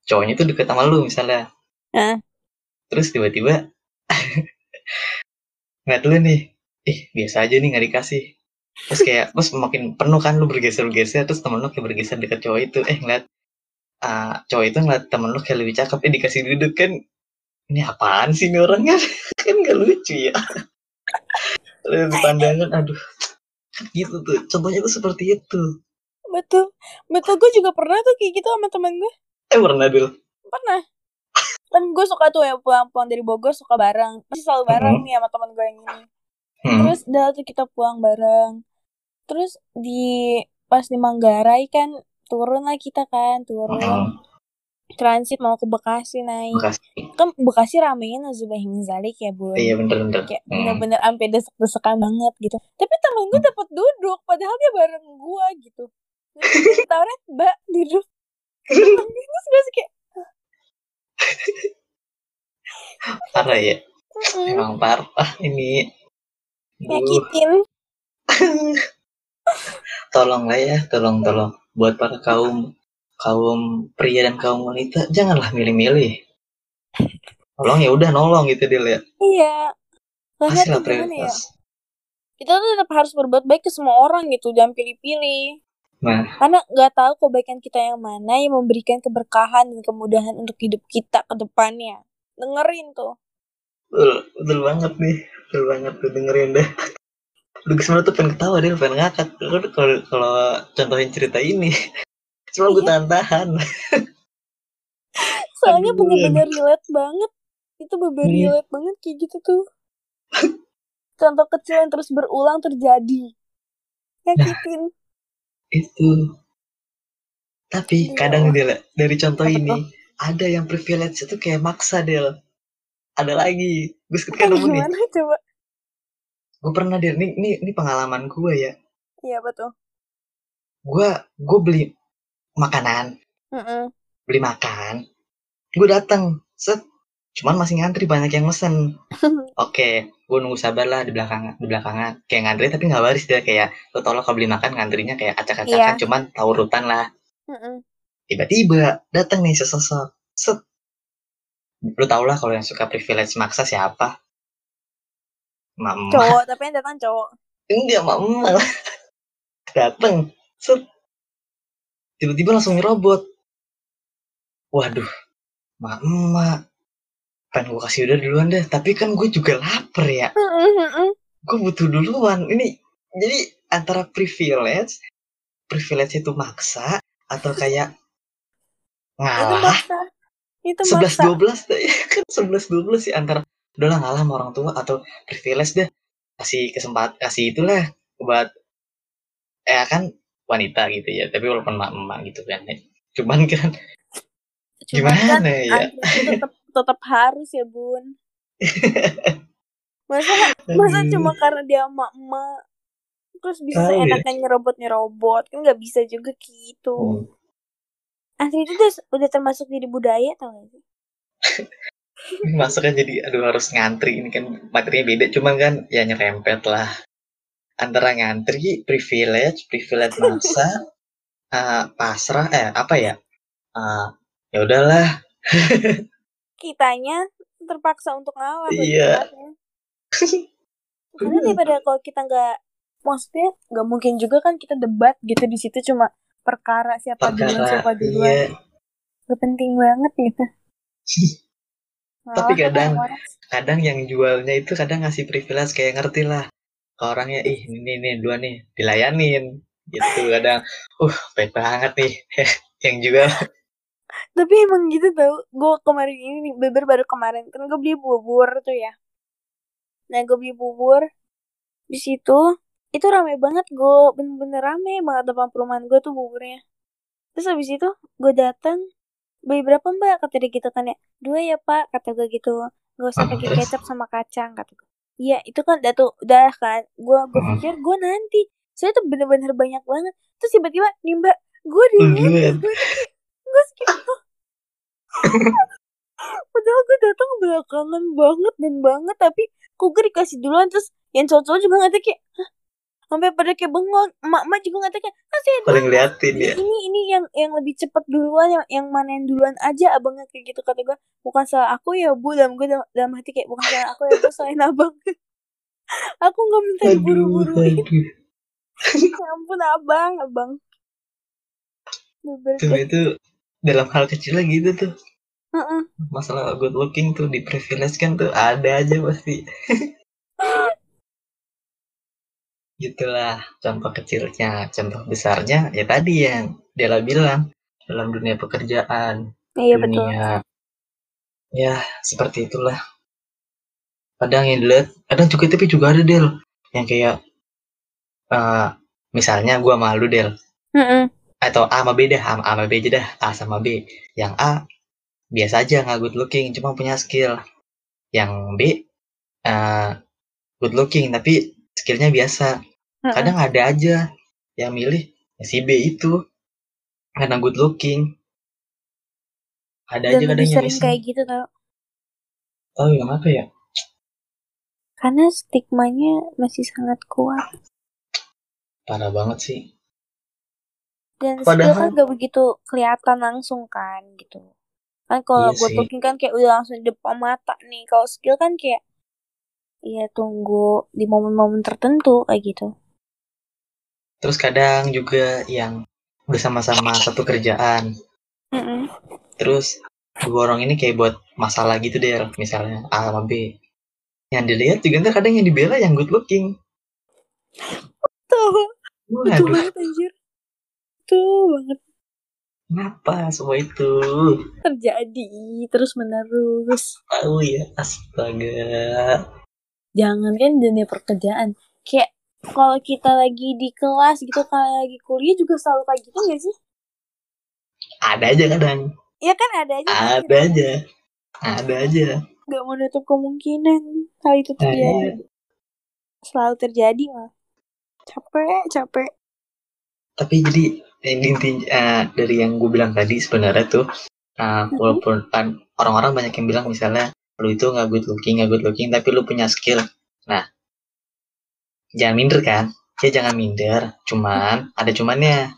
[SPEAKER 1] Cowoknya tuh deket sama lu misalnya.
[SPEAKER 2] Hah?
[SPEAKER 1] terus tiba-tiba ngeliat lu nih. Ih biasa aja nih nggak dikasih. Terus kayak terus makin penuh kan lu bergeser bergeser terus temen lu kayak bergeser deket cowok itu. Eh ngeliat ah, cowok itu ngeliat temen lu kayak lebih cakep. Eh dikasih duduk kan ini apaan sih ini orangnya? Kan nggak lucu ya. Di pandangan aduh gitu tuh contohnya tuh seperti itu.
[SPEAKER 2] Betul betul gue juga pernah tuh kayak gitu sama temen gue
[SPEAKER 1] eh pernah dulu
[SPEAKER 2] pernah. Kan gue suka tuh ya pulang-pulang dari Bogor suka bareng. Masih selalu bareng
[SPEAKER 1] Mhm.
[SPEAKER 2] nih sama temen gue yang ini.
[SPEAKER 1] Hmm.
[SPEAKER 2] terus dah tuh kita pulang bareng. Terus di pas di Manggarai kan turun lah kita kan turun.
[SPEAKER 1] Hmm.
[SPEAKER 2] Transit mau ke Bekasi naik
[SPEAKER 1] Bekasi.
[SPEAKER 2] kan Bekasi ramenya Nazubahin Zalik ya bun
[SPEAKER 1] iya bener bener.
[SPEAKER 2] Kayak
[SPEAKER 1] Hmm.
[SPEAKER 2] bener-bener sampai desek-desekan banget gitu. Tapi temen gue dapat duduk padahal dia bareng gue gitu. Ditawarin mbak duduk. Terus gue sih kayak
[SPEAKER 1] parah ya. Emang parah ini.
[SPEAKER 2] Nyakitin.
[SPEAKER 1] Tolong lah ya, tolong tolong. Buat para kaum kaum pria dan kaum wanita janganlah milih-milih. Tolong ya udah nolong gitu dia lihat.
[SPEAKER 2] iya tuh
[SPEAKER 1] lah
[SPEAKER 2] ya
[SPEAKER 1] prioritas.
[SPEAKER 2] kita tuh tetap harus berbuat baik ke semua orang gitu jangan pilih-pilih
[SPEAKER 1] Nah,
[SPEAKER 2] karena nggak tahu kebaikan kita yang mana yang memberikan keberkahan dan kemudahan untuk hidup kita ke depannya dengerin tuh
[SPEAKER 1] betul, betul banget nih, betul banget tuh dengerin deh. Lu sebenarnya tuh pengen ketawa dia pengen ngakak kalau kalau contohin cerita ini. Cuma gue
[SPEAKER 2] Iya.
[SPEAKER 1] tahan-tahan.
[SPEAKER 2] soalnya bener-bener relate banget itu bener-bener
[SPEAKER 1] Iya.
[SPEAKER 2] relate banget kayak gitu tuh contoh kecil yang terus berulang terjadi nyakitin
[SPEAKER 1] Itu. Tapi
[SPEAKER 2] Iya.
[SPEAKER 1] kadang dia dari contoh
[SPEAKER 2] Apa
[SPEAKER 1] ini ada yang privilege itu kayak maksa Del. Ada lagi. Gue ketika nemu nih.
[SPEAKER 2] coba
[SPEAKER 1] gue pernah dia ini, ini ini pengalaman gue ya
[SPEAKER 2] iya betul
[SPEAKER 1] gue gue beli makanan.
[SPEAKER 2] Mm-mm.
[SPEAKER 1] beli makan. Gue datang set. Cuman masih ngantri banyak yang mesen. Oke gue nunggu sabar lah di belakang di belakangan. Kayak ngantri tapi nggak baris dia kayak lo tau lo kalau beli makan ngantrinya kayak acak-acakan
[SPEAKER 2] Iya.
[SPEAKER 1] cuman tahu urutan lah.
[SPEAKER 2] Mm-mm.
[SPEAKER 1] tiba-tiba datang nih sesosok. Set. Lo tau lah kalau yang suka privilege maksa siapa? Mama
[SPEAKER 2] cowok tapi yang datang cowok.
[SPEAKER 1] Enggak mama dateng. Set tiba-tiba langsung nyerobot. Waduh mak emak. Pengen gue kasih udah duluan deh tapi kan gue juga lapar ya. Gue butuh duluan. Ini jadi antara privilege privilege itu maksa atau kayak ngalah?
[SPEAKER 2] Itu
[SPEAKER 1] sebelas dua belas kan sebelas dua belas sih antara udahlah ngalah sama orang tua atau privilege deh. Kasih kesempatan kasih itulah buat eh kan wanita gitu ya. Tapi walaupun emak emak gitu kan. Cuman kan
[SPEAKER 2] Cuman kan
[SPEAKER 1] gimana ya?
[SPEAKER 2] antri itu tetap tetap harus ya bun. Masa masa
[SPEAKER 1] Aduh.
[SPEAKER 2] cuma karena dia emak emak terus bisa
[SPEAKER 1] Tahu ya.
[SPEAKER 2] seenaknya nyerobot nyerobot kan nggak bisa juga gitu.
[SPEAKER 1] Hmm.
[SPEAKER 2] antri itu udah, udah termasuk jadi budaya tau gak sih?
[SPEAKER 1] Masuknya jadi aduh harus ngantri ini kan materinya beda. Cuman kan ya nyerempet lah antara ngantri privilege privilege maksa eh, pasrah eh apa ya? Eh, ya udahlah.
[SPEAKER 2] Kitanya terpaksa untuk ngalah
[SPEAKER 1] Iya.
[SPEAKER 2] karena daripada kalau kita nggak maksudnya nggak mungkin juga kan kita debat gitu di situ cuma perkara siapa duluan siapa
[SPEAKER 1] iya.
[SPEAKER 2] Duluan gak penting banget gitu.
[SPEAKER 1] Tapi
[SPEAKER 2] Ngalah
[SPEAKER 1] kadang- kadang yang jualnya itu kadang ngasih privilege kayak ngerti lah orangnya ih ini nih dua nih dilayanin. Gitu kadang uh baik banget nih. Yang jual
[SPEAKER 2] tapi emang gitu tau gue kemarin ini nih beber baru kemarin kan gue beli bubur tuh ya. Nah gue beli bubur di situ itu rame banget gue bener-bener rame banget depan perumahan gue tuh buburnya. Terus habis itu gue datang beli berapa mbak? kata dia gitu kan ya. Dua ya pak kata gue gitu. Nggak usah
[SPEAKER 1] Ah,
[SPEAKER 2] pakai kecap sama kacang kata gue iya itu kan udah tuh udah kan gue gue
[SPEAKER 1] Ah.
[SPEAKER 2] pikir gue nanti saya tuh bener-bener banyak banget terus tiba-tiba nih mbak gue di gue skip padahal gue datang belakangan banget dan banget tapi kok gue dikasih duluan terus yang cowok-cowok juga nggak kayak Hah? Sampai pada kayak bengong. Emak-emak juga nggak kayak ah duluan.
[SPEAKER 1] ngeliatin
[SPEAKER 2] ini
[SPEAKER 1] ya?
[SPEAKER 2] Ini ini yang yang lebih cepat duluan yang yang mana yang duluan aja abangnya kayak gitu kata gue bukan salah aku ya bu. Dalam gue dalam, dalam hati kayak bukan salah aku ya bu selain abang. Aku nggak minta diburu-buruin. ya ampun abang abang.
[SPEAKER 1] Tuh itu dalam hal kecil gitu tuh.
[SPEAKER 2] Heeh.
[SPEAKER 1] masalah good looking tuh di privilege kan tuh ada aja pasti gitulah contoh kecilnya contoh besarnya ya tadi yang Dela bilang dalam dunia pekerjaan
[SPEAKER 2] iya betul.
[SPEAKER 1] Dunia ya seperti itulah. Kadang yang dilihat kadang juga tapi juga ada Del. Yang kayak eh misalnya gua malu Del.
[SPEAKER 2] Heeh.
[SPEAKER 1] atau A sama B dah A, sama B aja dah A sama B. Yang A biasa aja nggak good looking cuma punya skill. Yang B eh good looking tapi skillnya biasa. Kadang ada aja yang milih ya si B itu. Karena good looking. Ada
[SPEAKER 2] dan
[SPEAKER 1] aja kadang yang
[SPEAKER 2] sering kayak gitu tau.
[SPEAKER 1] Tahu yang apa ya?
[SPEAKER 2] Karena stigmanya masih sangat kuat.
[SPEAKER 1] Parah banget sih.
[SPEAKER 2] Dan skill kan
[SPEAKER 1] Padahal-
[SPEAKER 2] gak begitu kelihatan langsung kan gitu. Kan kalau
[SPEAKER 1] Iya
[SPEAKER 2] good looking kan kayak udah langsung di depan mata nih. Kalau skill kan kayak Iya tunggu di momen-momen tertentu kayak gitu.
[SPEAKER 1] terus kadang juga yang udah sama-sama satu kerjaan
[SPEAKER 2] Mm-mm.
[SPEAKER 1] terus dua orang ini kayak buat masalah gitu deh misalnya A sama B yang dilihat juga ntar kadang yang dibela yang good looking
[SPEAKER 2] Tuh, betul
[SPEAKER 1] waduh
[SPEAKER 2] banget anjir. Tuh banget
[SPEAKER 1] kenapa semua itu
[SPEAKER 2] terjadi terus menerus.
[SPEAKER 1] tahu ya astaga
[SPEAKER 2] Jangan kan dunia pekerjaan. Kayak kalau kita lagi di kelas gitu, kalau lagi kuliah juga selalu kayak gitu gak sih?
[SPEAKER 1] ada aja kadang
[SPEAKER 2] Ya kan ada aja. kan
[SPEAKER 1] ada
[SPEAKER 2] gitu.
[SPEAKER 1] aja ada aja
[SPEAKER 2] Gak menutup kemungkinan hal itu
[SPEAKER 1] Nah,
[SPEAKER 2] terjadi. Selalu terjadi mah. Capek, capek.
[SPEAKER 1] tapi jadi ini inti eh, dari yang gue bilang tadi sebenarnya tuh eh, walaupun kan orang-orang banyak yang bilang misalnya lu itu nggak good looking nggak good looking tapi lu punya skill. Nah jangan minder kan? Ya jangan minder. Cuman ada cumannya.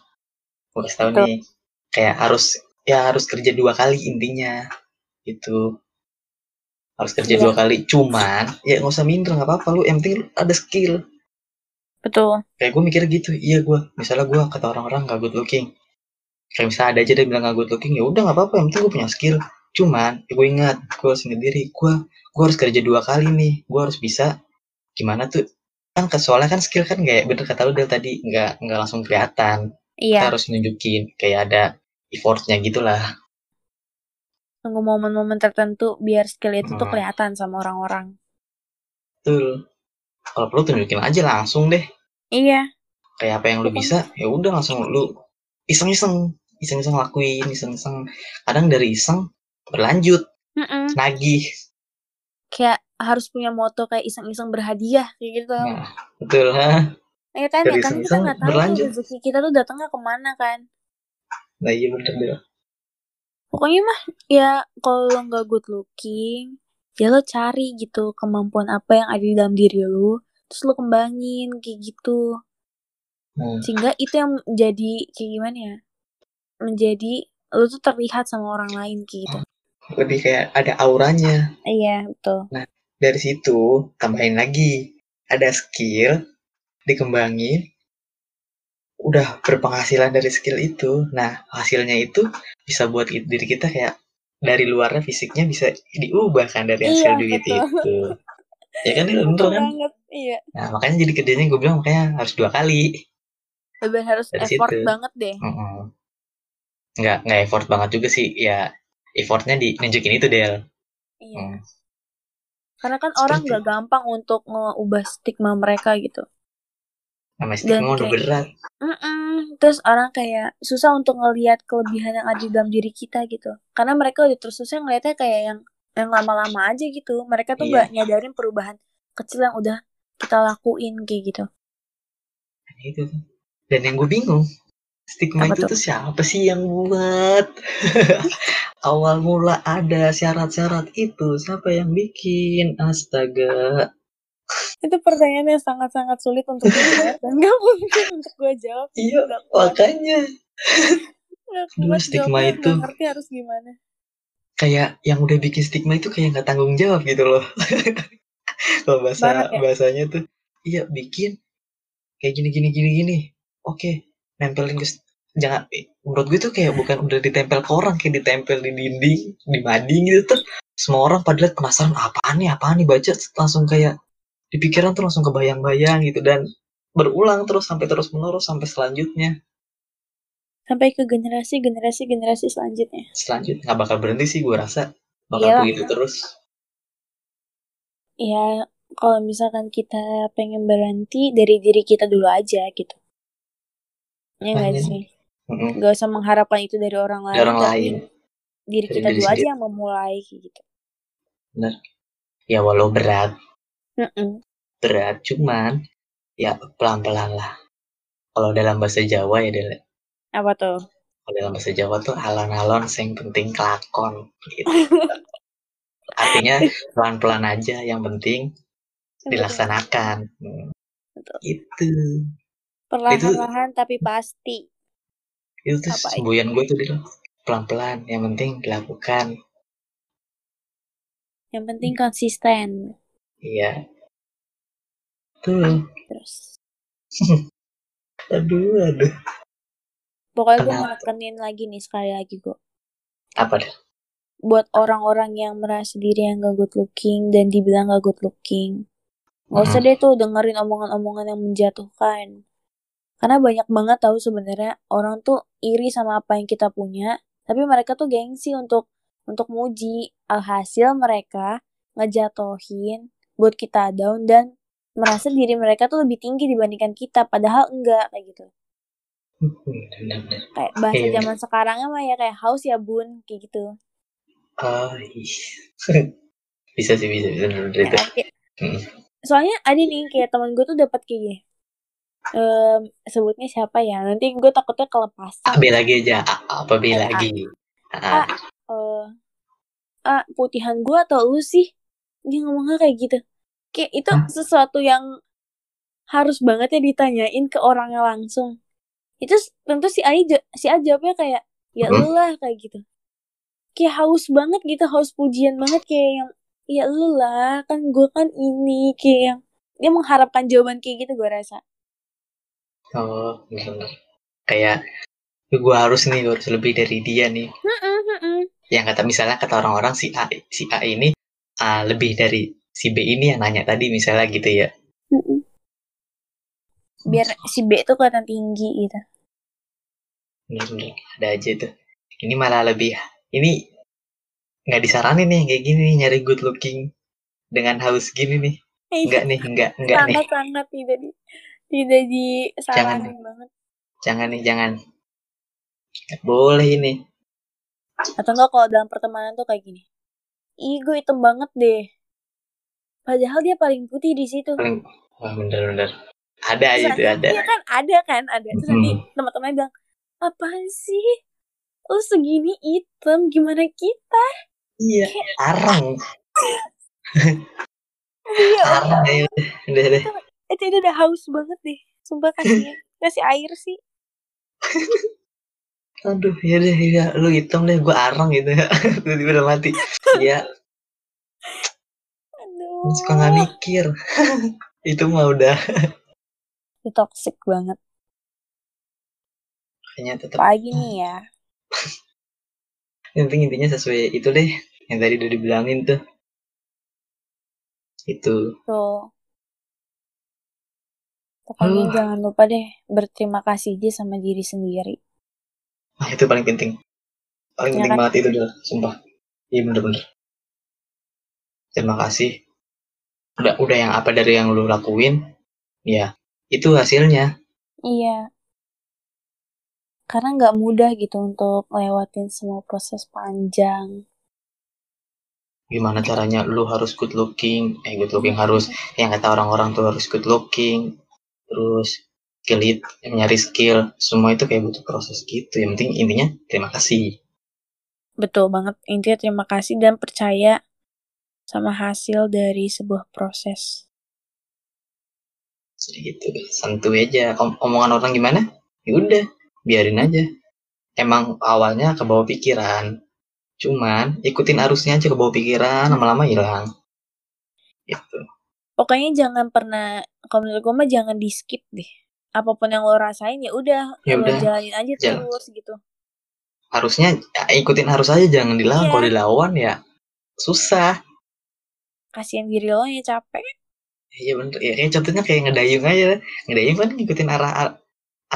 [SPEAKER 1] Gue kasih tau nih kayak harus ya harus kerja dua kali intinya gitu. Harus kerja
[SPEAKER 2] Iya.
[SPEAKER 1] dua kali. Cuman ya nggak usah minder nggak apa-apa. Lu yang penting lu ada skill.
[SPEAKER 2] Betul.
[SPEAKER 1] kayak gue mikir gitu iya gue misalnya gue kata orang-orang gak good looking. Kayak misalnya ada aja dia bilang gak good looking ya udah nggak apa-apa. Yang penting gue punya skill cuman gue ingat gue harus ingat diri gue gue harus kerja dua kali nih. Gue harus bisa gimana tuh? Kan soalnya kan skill kan kayak bener kata lu Del tadi nggak nggak langsung kelihatan. Kita
[SPEAKER 2] Iya,
[SPEAKER 1] harus nunjukin kayak ada effortnya gitulah
[SPEAKER 2] tunggu momen-momen tertentu biar skill itu tuh
[SPEAKER 1] Hmm.
[SPEAKER 2] kelihatan sama orang-orang.
[SPEAKER 1] betul. Kalau perlu tunjukin aja langsung deh.
[SPEAKER 2] Iya,
[SPEAKER 1] kayak apa yang lu bisa ya udah langsung lu iseng-iseng. Iseng-iseng lakuin iseng-iseng. Kadang dari iseng berlanjut
[SPEAKER 2] mm-mm.
[SPEAKER 1] nagih
[SPEAKER 2] kayak harus punya moto kayak iseng-iseng berhadiah kayak gitu.
[SPEAKER 1] nah betul ha
[SPEAKER 2] Iya kan ya kan kita nggak tahu
[SPEAKER 1] berlanjut.
[SPEAKER 2] rezeki kita tuh datangnya ke mana kan.
[SPEAKER 1] nah iya bener deh
[SPEAKER 2] Pokoknya mah ya kalau lo nggak good looking, ya lo cari gitu kemampuan apa yang ada di dalam diri lo, terus lo kembangin kayak gitu.
[SPEAKER 1] Hmm.
[SPEAKER 2] Sehingga itu yang jadi kayak gimana ya? Menjadi lo tuh terlihat sama orang lain kayak gitu.
[SPEAKER 1] Lebih kayak ada auranya
[SPEAKER 2] Iya, betul.
[SPEAKER 1] dari situ tambahin lagi ada skill dikembangin udah berpenghasilan dari skill itu nah hasilnya itu bisa buat diri kita kayak dari luarnya fisiknya bisa diubah kan dari hasil
[SPEAKER 2] Iya,
[SPEAKER 1] duit
[SPEAKER 2] betul.
[SPEAKER 1] itu ya kan itu
[SPEAKER 2] Betul
[SPEAKER 1] kan
[SPEAKER 2] banget. Iya.
[SPEAKER 1] nah makanya jadi kerjanya gue bilang makanya harus dua kali
[SPEAKER 2] Bener harus
[SPEAKER 1] Dari
[SPEAKER 2] effort
[SPEAKER 1] situ.
[SPEAKER 2] banget deh.
[SPEAKER 1] Mm-mm. nggak nggak effort banget juga sih ya effortnya di nunjukin itu Del
[SPEAKER 2] Iya.
[SPEAKER 1] Hmm.
[SPEAKER 2] Karena kan
[SPEAKER 1] Seperti-
[SPEAKER 2] orang gak gampang untuk ngeubah stigma mereka gitu. Dan
[SPEAKER 1] stigma udah berat
[SPEAKER 2] Mm-mm. Terus orang kayak susah untuk ngelihat kelebihan yang ada di dalam diri kita gitu. Karena mereka udah terus susah ngeliatnya kayak yang yang lama-lama aja gitu. Mereka tuh
[SPEAKER 1] Iya.
[SPEAKER 2] nggak nyadarin perubahan kecil yang udah kita lakuin kayak gitu.
[SPEAKER 1] Nah, itu dan yang gue bingung stigma
[SPEAKER 2] Apa
[SPEAKER 1] itu
[SPEAKER 2] tuh?
[SPEAKER 1] tuh siapa sih yang buat awal mula ada syarat-syarat itu siapa yang bikin astaga
[SPEAKER 2] Itu pertanyaan yang sangat-sangat sulit untuk dijawab dan gak mungkin untuk gue jawab.
[SPEAKER 1] iya makanya
[SPEAKER 2] kuat
[SPEAKER 1] stigma
[SPEAKER 2] jawabnya,
[SPEAKER 1] itu.
[SPEAKER 2] gak ngerti harus gimana.
[SPEAKER 1] kayak yang udah bikin stigma itu kayak nggak tanggung jawab gitu loh kalau bahasa
[SPEAKER 2] Barat ya?
[SPEAKER 1] bahasanya tuh iya bikin kayak gini gini gini gini oke nempelin ke jangan menurut gue tuh kayak bukan udah ditempel ke orang kayak ditempel di dinding di mading gitu tuh semua orang pada lihat penasaran apaan nih apaan nih baca langsung kayak di pikiran tuh langsung kebayang-bayang gitu dan berulang terus sampai terus menerus sampai selanjutnya
[SPEAKER 2] Sampai ke generasi, generasi, generasi selanjutnya.
[SPEAKER 1] selanjutnya nggak bakal berhenti sih gue rasa bakal
[SPEAKER 2] Iyalah.
[SPEAKER 1] begitu terus
[SPEAKER 2] Ya, kalau misalkan kita pengen berhenti dari diri kita dulu aja gitu. Ya nggak
[SPEAKER 1] Makanya.
[SPEAKER 2] sih?
[SPEAKER 1] Mm-mm.
[SPEAKER 2] Gak usah mengharapkan itu dari orang lain.
[SPEAKER 1] Dari orang lain
[SPEAKER 2] Diri
[SPEAKER 1] Dari
[SPEAKER 2] kita
[SPEAKER 1] diri
[SPEAKER 2] dulu aja yang memulai gitu.
[SPEAKER 1] ya walau berat
[SPEAKER 2] Mm-mm.
[SPEAKER 1] berat cuman ya pelan-pelan lah kalau dalam bahasa Jawa ya Del
[SPEAKER 2] Apa tuh?
[SPEAKER 1] kalau dalam bahasa Jawa tuh alon-alon yang penting kelakon gitu. artinya pelan-pelan aja yang penting dilaksanakan Hmm,
[SPEAKER 2] Betul.
[SPEAKER 1] itu
[SPEAKER 2] Perlahan-lahan tapi pasti.
[SPEAKER 1] itu tuh
[SPEAKER 2] Apa
[SPEAKER 1] semboyan gue tuh Del pelan-pelan yang penting dilakukan
[SPEAKER 2] Yang penting konsisten.
[SPEAKER 1] iya tuh
[SPEAKER 2] Terus.
[SPEAKER 1] aduh aduh
[SPEAKER 2] Pokoknya gue menekenin lagi nih sekali lagi gue.
[SPEAKER 1] apa dah
[SPEAKER 2] Buat orang-orang yang merasa diri yang gak good looking dan dibilang gak good looking. Gak usah deh tuh dengerin omongan-omongan yang menjatuhkan. Karena banyak banget tahu sebenarnya orang tuh iri sama apa yang kita punya, tapi mereka tuh gengsi untuk untuk muji. Alhasil mereka ngejatohin buat kita down dan merasa diri mereka tuh lebih tinggi dibandingkan kita, padahal enggak kayak gitu. Kayak bahasa
[SPEAKER 1] Iya.
[SPEAKER 2] zaman sekarangnya mah ya kayak haus ya bun, kayak gitu.
[SPEAKER 1] Oh, ih. bisa sih bisa bisa
[SPEAKER 2] Ya
[SPEAKER 1] Hmm.
[SPEAKER 2] Soalnya ada nih kayak teman gue tuh dapat kayak Em, sebutnya siapa ya? Nanti gue takutnya
[SPEAKER 1] A
[SPEAKER 2] kelepasan.
[SPEAKER 1] B lagi aja. A, apa B
[SPEAKER 2] A, A.
[SPEAKER 1] lagi?
[SPEAKER 2] A.
[SPEAKER 1] Ah,
[SPEAKER 2] eh ah putihan gue atau lu sih dia ngomongnya kayak gitu kayak itu
[SPEAKER 1] Hah?
[SPEAKER 2] sesuatu yang harus banget ya ditanyain ke orangnya langsung itu tentu si Ai ja- si A jawabnya kayak ya
[SPEAKER 1] Mhm.
[SPEAKER 2] lu lah kayak gitu kayak haus banget gitu haus pujian banget kayak yang ya lu lah kan gue kan ini kayak yang dia mengharapkan jawaban kayak gitu gue rasa
[SPEAKER 1] oh, bener. Kayak gue harus nih, gue harus lebih dari dia nih. Yang kata misalnya kata orang-orang si A si A ini uh, lebih dari si B ini yang nanya tadi misalnya gitu ya.
[SPEAKER 2] Biar si B tuh kelihatan tinggi gitu.
[SPEAKER 1] Bener-bener ada aja tuh ini malah lebih ini nggak disaranin nih kayak gini nih nyari good looking dengan haus gini nih. Enggak nih enggak enggak nih.
[SPEAKER 2] Sangat sangat tidak di tidak disaranin banget.
[SPEAKER 1] Jangan nih jangan. Boleh ini.
[SPEAKER 2] Atau enggak kalau dalam pertemanan tuh kayak gini. Ih gue hitam banget deh. Padahal dia paling putih di situ.
[SPEAKER 1] Paling wah bener-bener ada aja
[SPEAKER 2] Terus
[SPEAKER 1] tuh ada.
[SPEAKER 2] Iya kan ada kan ada. Terus nanti
[SPEAKER 1] Mm.
[SPEAKER 2] teman-teman bilang apaan sih? Lu segini hitam gimana kita?
[SPEAKER 1] Iya arang.
[SPEAKER 2] Iya
[SPEAKER 1] arang ya udah udah deh
[SPEAKER 2] itu itu udah haus banget deh sumpah kasih kasih air sih.
[SPEAKER 1] Aduh ya deh ya lu hitam deh gua arang gitu ya. Tiba-tiba udah mati. Ya
[SPEAKER 2] aduh.
[SPEAKER 1] Suka nggak mikir. Itu mah udah.
[SPEAKER 2] Itu toxic banget.
[SPEAKER 1] Kayaknya tetap
[SPEAKER 2] pagi nih ya?
[SPEAKER 1] Yang penting intinya sesuai itu deh. Yang tadi udah dibilangin tuh. Itu.
[SPEAKER 2] Tuh pokoknya
[SPEAKER 1] Aduh.
[SPEAKER 2] jangan lupa deh berterima kasih aja sama diri sendiri.
[SPEAKER 1] Ah itu paling penting. Paling
[SPEAKER 2] Ya
[SPEAKER 1] penting
[SPEAKER 2] kan?
[SPEAKER 1] banget itu dah sumpah. Iya bener-bener. Terima kasih. Udah udah yang apa dari yang lu lakuin? Ya itu hasilnya.
[SPEAKER 2] Iya. Karena nggak mudah gitu untuk lewatin semua proses panjang.
[SPEAKER 1] Gimana caranya lu harus good looking? Eh good looking harus. Yang kata orang-orang tuh harus good looking terus skill it nyari skill semua itu kayak butuh proses gitu. Yang penting intinya terima kasih.
[SPEAKER 2] Betul banget. Intinya terima kasih dan percaya sama hasil dari sebuah proses.
[SPEAKER 1] Jadi gitu santuy aja. Om- omongan orang gimana? Ya udah biarin aja. Emang awalnya ke bawah pikiran. Cuman ikutin arusnya aja ke bawah pikiran lama-lama hilang. Gitu
[SPEAKER 2] pokoknya jangan pernah kalau menurut gue mah jangan di skip deh. Apa pun yang lo rasain ya udah
[SPEAKER 1] Ya
[SPEAKER 2] lo jalanin aja
[SPEAKER 1] jalan.
[SPEAKER 2] terus gitu.
[SPEAKER 1] Harusnya ya, ikutin arus aja jangan dilawan.
[SPEAKER 2] Iya.
[SPEAKER 1] kalau dilawan ya susah.
[SPEAKER 2] Kasihan diri lo ya capek.
[SPEAKER 1] Iya bener. Ya kayak contohnya kayak ngedayung aja. Ngedayung kan ngikutin arah ar-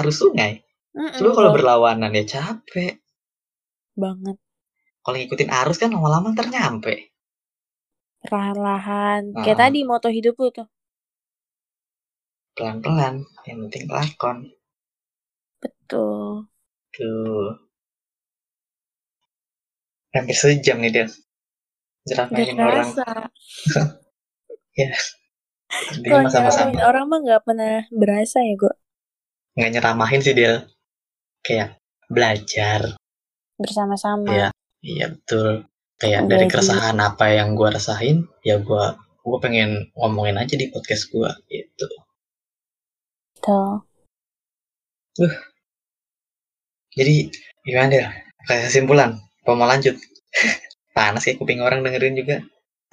[SPEAKER 1] arus sungai.
[SPEAKER 2] Mm-mm,
[SPEAKER 1] coba kalau berlawanan ya capek.
[SPEAKER 2] Banget.
[SPEAKER 1] Kalau ngikutin arus kan lama-lama ntar nyampe
[SPEAKER 2] perlahan-lahan. Kayak tadi moto hidup lu tuh.
[SPEAKER 1] Pelan-pelan yang penting lakon.
[SPEAKER 2] Betul.
[SPEAKER 1] Tuh. Hampir sejam nih Del.
[SPEAKER 2] Gak
[SPEAKER 1] jeramahin orang.
[SPEAKER 2] kerasa.
[SPEAKER 1] Dia
[SPEAKER 2] kalau
[SPEAKER 1] sama-sama
[SPEAKER 2] orang mah gak pernah berasa ya gue
[SPEAKER 1] nggak nyeramahin sih Del. Kayak belajar.
[SPEAKER 2] Bersama-sama.
[SPEAKER 1] Iya. iya betul kayak dari
[SPEAKER 2] Belajar.
[SPEAKER 1] keresahan apa yang gua rasain ya gua gua pengen ngomongin aja di podcast gua gitu.
[SPEAKER 2] Betul.
[SPEAKER 1] jadi gimana Del kayak kesimpulan apa mau lanjut? Panas kayak kuping orang dengerin juga.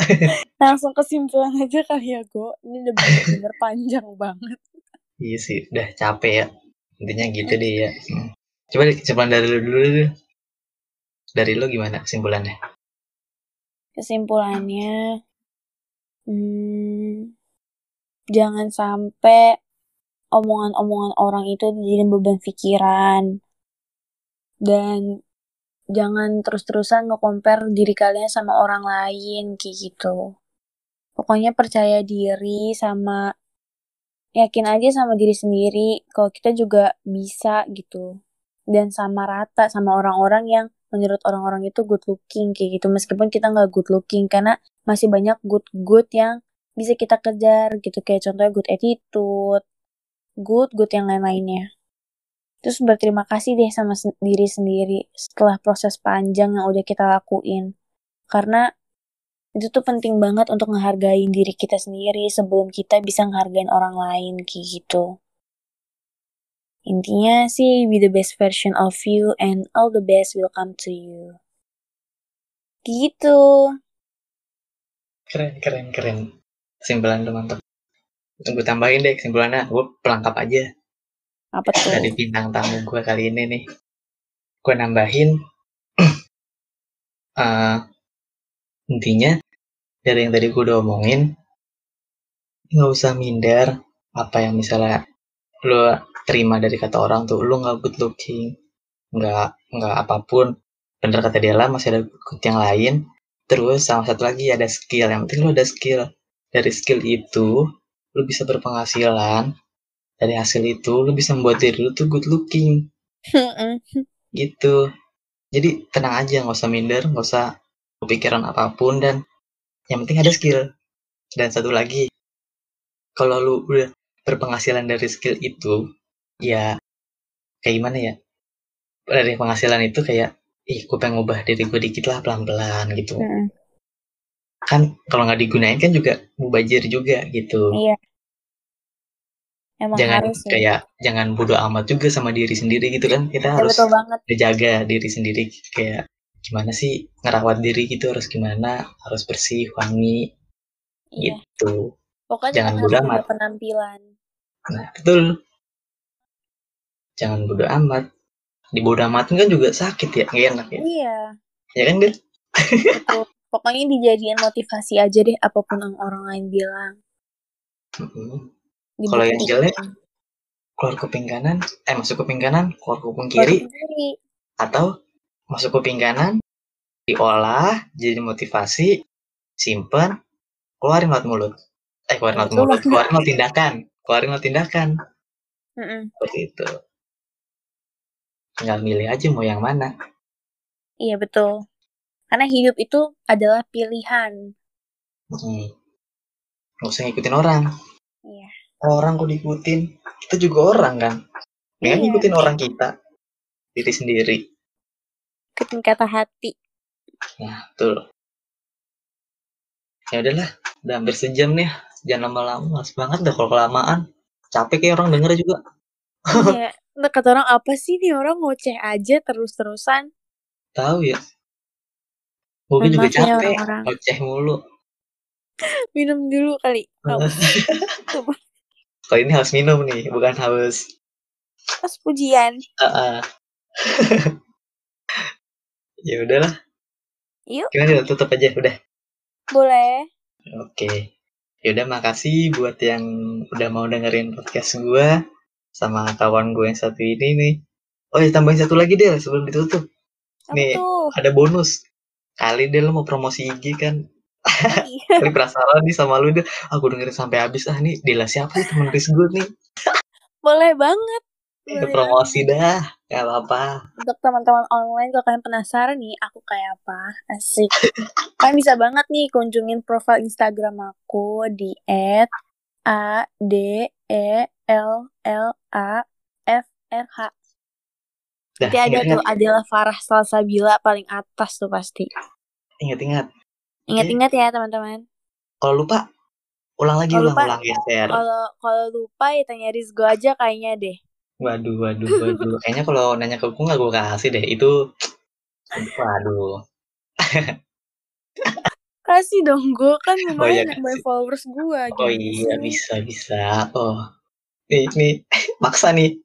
[SPEAKER 2] Langsung kesimpulan aja kali ya gue ini udah bener-bener panjang banget.
[SPEAKER 1] Iya sih udah capek ya. Intinya gitu deh ya. Hmm. coba kesimpulan dari lu dulu deh. Dari lu gimana kesimpulannya
[SPEAKER 2] kesimpulannya hmm, jangan sampai omongan-omongan orang itu jadi beban pikiran. Dan jangan terus-terusan nge-compare diri kalian sama orang lain kayak gitu. Pokoknya percaya diri sama yakin aja sama diri sendiri kalau kita juga bisa gitu. Dan sama rata sama orang-orang yang menurut orang-orang itu good looking kayak gitu. Meskipun kita nggak good looking karena masih banyak good good yang bisa kita kejar gitu. Kayak contohnya good attitude good good yang lain-lainnya. Terus berterima kasih deh sama diri sendiri setelah proses panjang yang udah kita lakuin. Karena itu tuh penting banget untuk ngehargain diri kita sendiri sebelum kita bisa ngehargain orang lain kayak gitu intinya sih be the best version of you and all the best will come to you. Gitu.
[SPEAKER 1] Keren keren keren. Kesimpulan lu mantap. Tunggu tambahin deh kesimpulannya. Gue pelengkap aja.
[SPEAKER 2] Apa tuh?
[SPEAKER 1] Dari bintang tamu gue kali ini nih. Gue nambahin. Uh, intinya dari yang tadi gue udah omongin nggak usah minder apa yang misalnya lo terima dari kata orang tuh lo nggak good looking nggak nggak apa pun. Bener kata dia lah masih ada good yang lain. Terus sama satu lagi ada skill. Yang penting lo ada skill. Dari skill itu lo bisa berpenghasilan. Dari hasil itu lo bisa membuat diri lo tuh good looking. Gitu. Jadi tenang aja nggak usah minder nggak usah kepikiran apa pun dan yang penting ada skill. Dan satu lagi kalau lu udah berpenghasilan dari skill itu ya kayak gimana ya dari penghasilan itu kayak ih gue pengen ngubah diri gue dikit lah pelan-pelan gitu hmm. kan kalau nggak digunain kan juga mubajir juga gitu
[SPEAKER 2] iya
[SPEAKER 1] Emang jangan harus, ya. kayak jangan bodoh amat juga sama diri sendiri gitu kan kita ya, harus menjaga diri sendiri kayak gimana sih ngerawat diri gitu harus gimana harus bersih wangi iya. gitu
[SPEAKER 2] Pokoknya jangan bodoh amat. penampilan.
[SPEAKER 1] Nah, betul. Jangan bodoh amat. Di bodoh amat kan juga sakit ya, nggak enak ya.
[SPEAKER 2] Iya.
[SPEAKER 1] Ya kan, Del?
[SPEAKER 2] Betul. Pokoknya dijadiin motivasi aja deh apa pun yang orang lain bilang.
[SPEAKER 1] Mm-hmm. Kalau yang jelek, keluar kuping kanan, eh masuk kuping kanan, keluar kuping kiri, kiri. atau masuk kuping kanan, diolah jadi motivasi, simpen, keluarin lewat mulut eh keluarin not mulut keluarin not tindakan keluarin not tindakan
[SPEAKER 2] mm -mm.
[SPEAKER 1] seperti itu tinggal milih aja mau yang mana.
[SPEAKER 2] Iya betul. Karena hidup itu adalah pilihan.
[SPEAKER 1] Hmm. nggak usah ngikutin orang.
[SPEAKER 2] Iya.
[SPEAKER 1] Orang kok diikutin? Kita juga orang kan? Iya. ngikutin orang kita. Diri sendiri.
[SPEAKER 2] Ikutin kata hati.
[SPEAKER 1] Nah betul. Ya udahlah udah hampir sejam nih. Jangan lama-lama mas banget dah kalau kelamaan. Capek kayak orang denger juga.
[SPEAKER 2] Iya nah, kata orang apa sih nih orang ngoceh aja terus-terusan?
[SPEAKER 1] Tahu ya. Gue juga ya capek orang ngoceh mulu.
[SPEAKER 2] Minum dulu kali.
[SPEAKER 1] Kalau ini harus minum nih bukan haus
[SPEAKER 2] harus pujian.
[SPEAKER 1] Uh -uh. ya udahlah.
[SPEAKER 2] Yuk.
[SPEAKER 1] Gimana tutup aja udah.
[SPEAKER 2] Boleh.
[SPEAKER 1] Oke. Okay. Yaudah makasih buat yang udah mau dengerin podcast gue sama kawan gue yang satu ini nih. Oh ya tambahin satu lagi deh sebelum ditutup. Nih ada bonus. Kali deh lo mau promosi IG kan. Iya. Kali penasaran nih sama lu deh. Aku dengerin sampai habis ah nih Dela siapa sih temen Riz gue nih.
[SPEAKER 2] Boleh banget.
[SPEAKER 1] Ya, promosi dah, gak apa-apa.
[SPEAKER 2] Untuk teman-teman online, kalau kalian penasaran nih, aku kayak apa, asik. kalian bisa banget nih kunjungin profil Instagram aku di at a d e l l a f r h. Nanti ada tuh adalah Farah Salsabila paling atas tuh pasti.
[SPEAKER 1] Ingat-ingat.
[SPEAKER 2] Ingat-ingat ya teman-teman.
[SPEAKER 1] Kalau lupa, ulang lagi kalo ulang lupa, ulang
[SPEAKER 2] ya Kalau kalau lupa ya tanya Rizgo aja kayaknya deh.
[SPEAKER 1] Waduh, waduh, waduh. Kayaknya kalau nanya ke gue nggak gue kasih deh. Itu, waduh.
[SPEAKER 2] Kasih dong, gue kan lumayan oh, iya, nambah followers gue.
[SPEAKER 1] Oh iya, sih? bisa, bisa. Oh, nih, nih, maksa nih.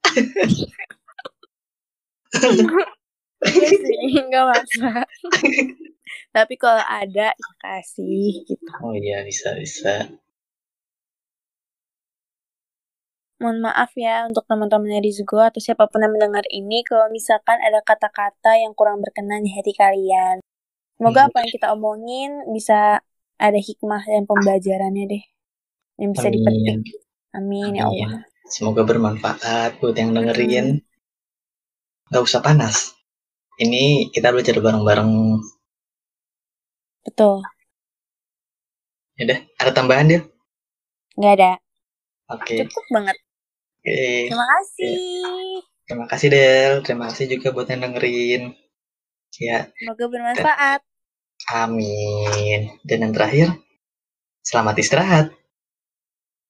[SPEAKER 2] Iya nggak maksa. Tapi kalau ada, ya kasih gitu.
[SPEAKER 1] Oh iya, bisa, bisa.
[SPEAKER 2] Mohon maaf ya untuk teman-teman Rizgo atau siapa pun yang mendengar ini kalau misalkan ada kata-kata yang kurang berkenan di hati kalian. Semoga apa yang kita omongin bisa ada hikmah dan pembelajarannya deh. Yang bisa dipetik. Amin, Amin ya Allah.
[SPEAKER 1] Semoga bermanfaat buat yang dengerin. Gak usah panas. Ini kita belajar bareng-bareng.
[SPEAKER 2] Betul.
[SPEAKER 1] Ya ada tambahan dia?
[SPEAKER 2] Gak ada.
[SPEAKER 1] Oke. Okay.
[SPEAKER 2] Cukup banget.
[SPEAKER 1] Okay.
[SPEAKER 2] Terima kasih.
[SPEAKER 1] Terima kasih Del. Terima kasih juga buat yang dengerin. Ya.
[SPEAKER 2] Semoga bermanfaat.
[SPEAKER 1] Amin. Dan yang terakhir, selamat istirahat.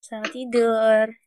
[SPEAKER 2] Selamat tidur.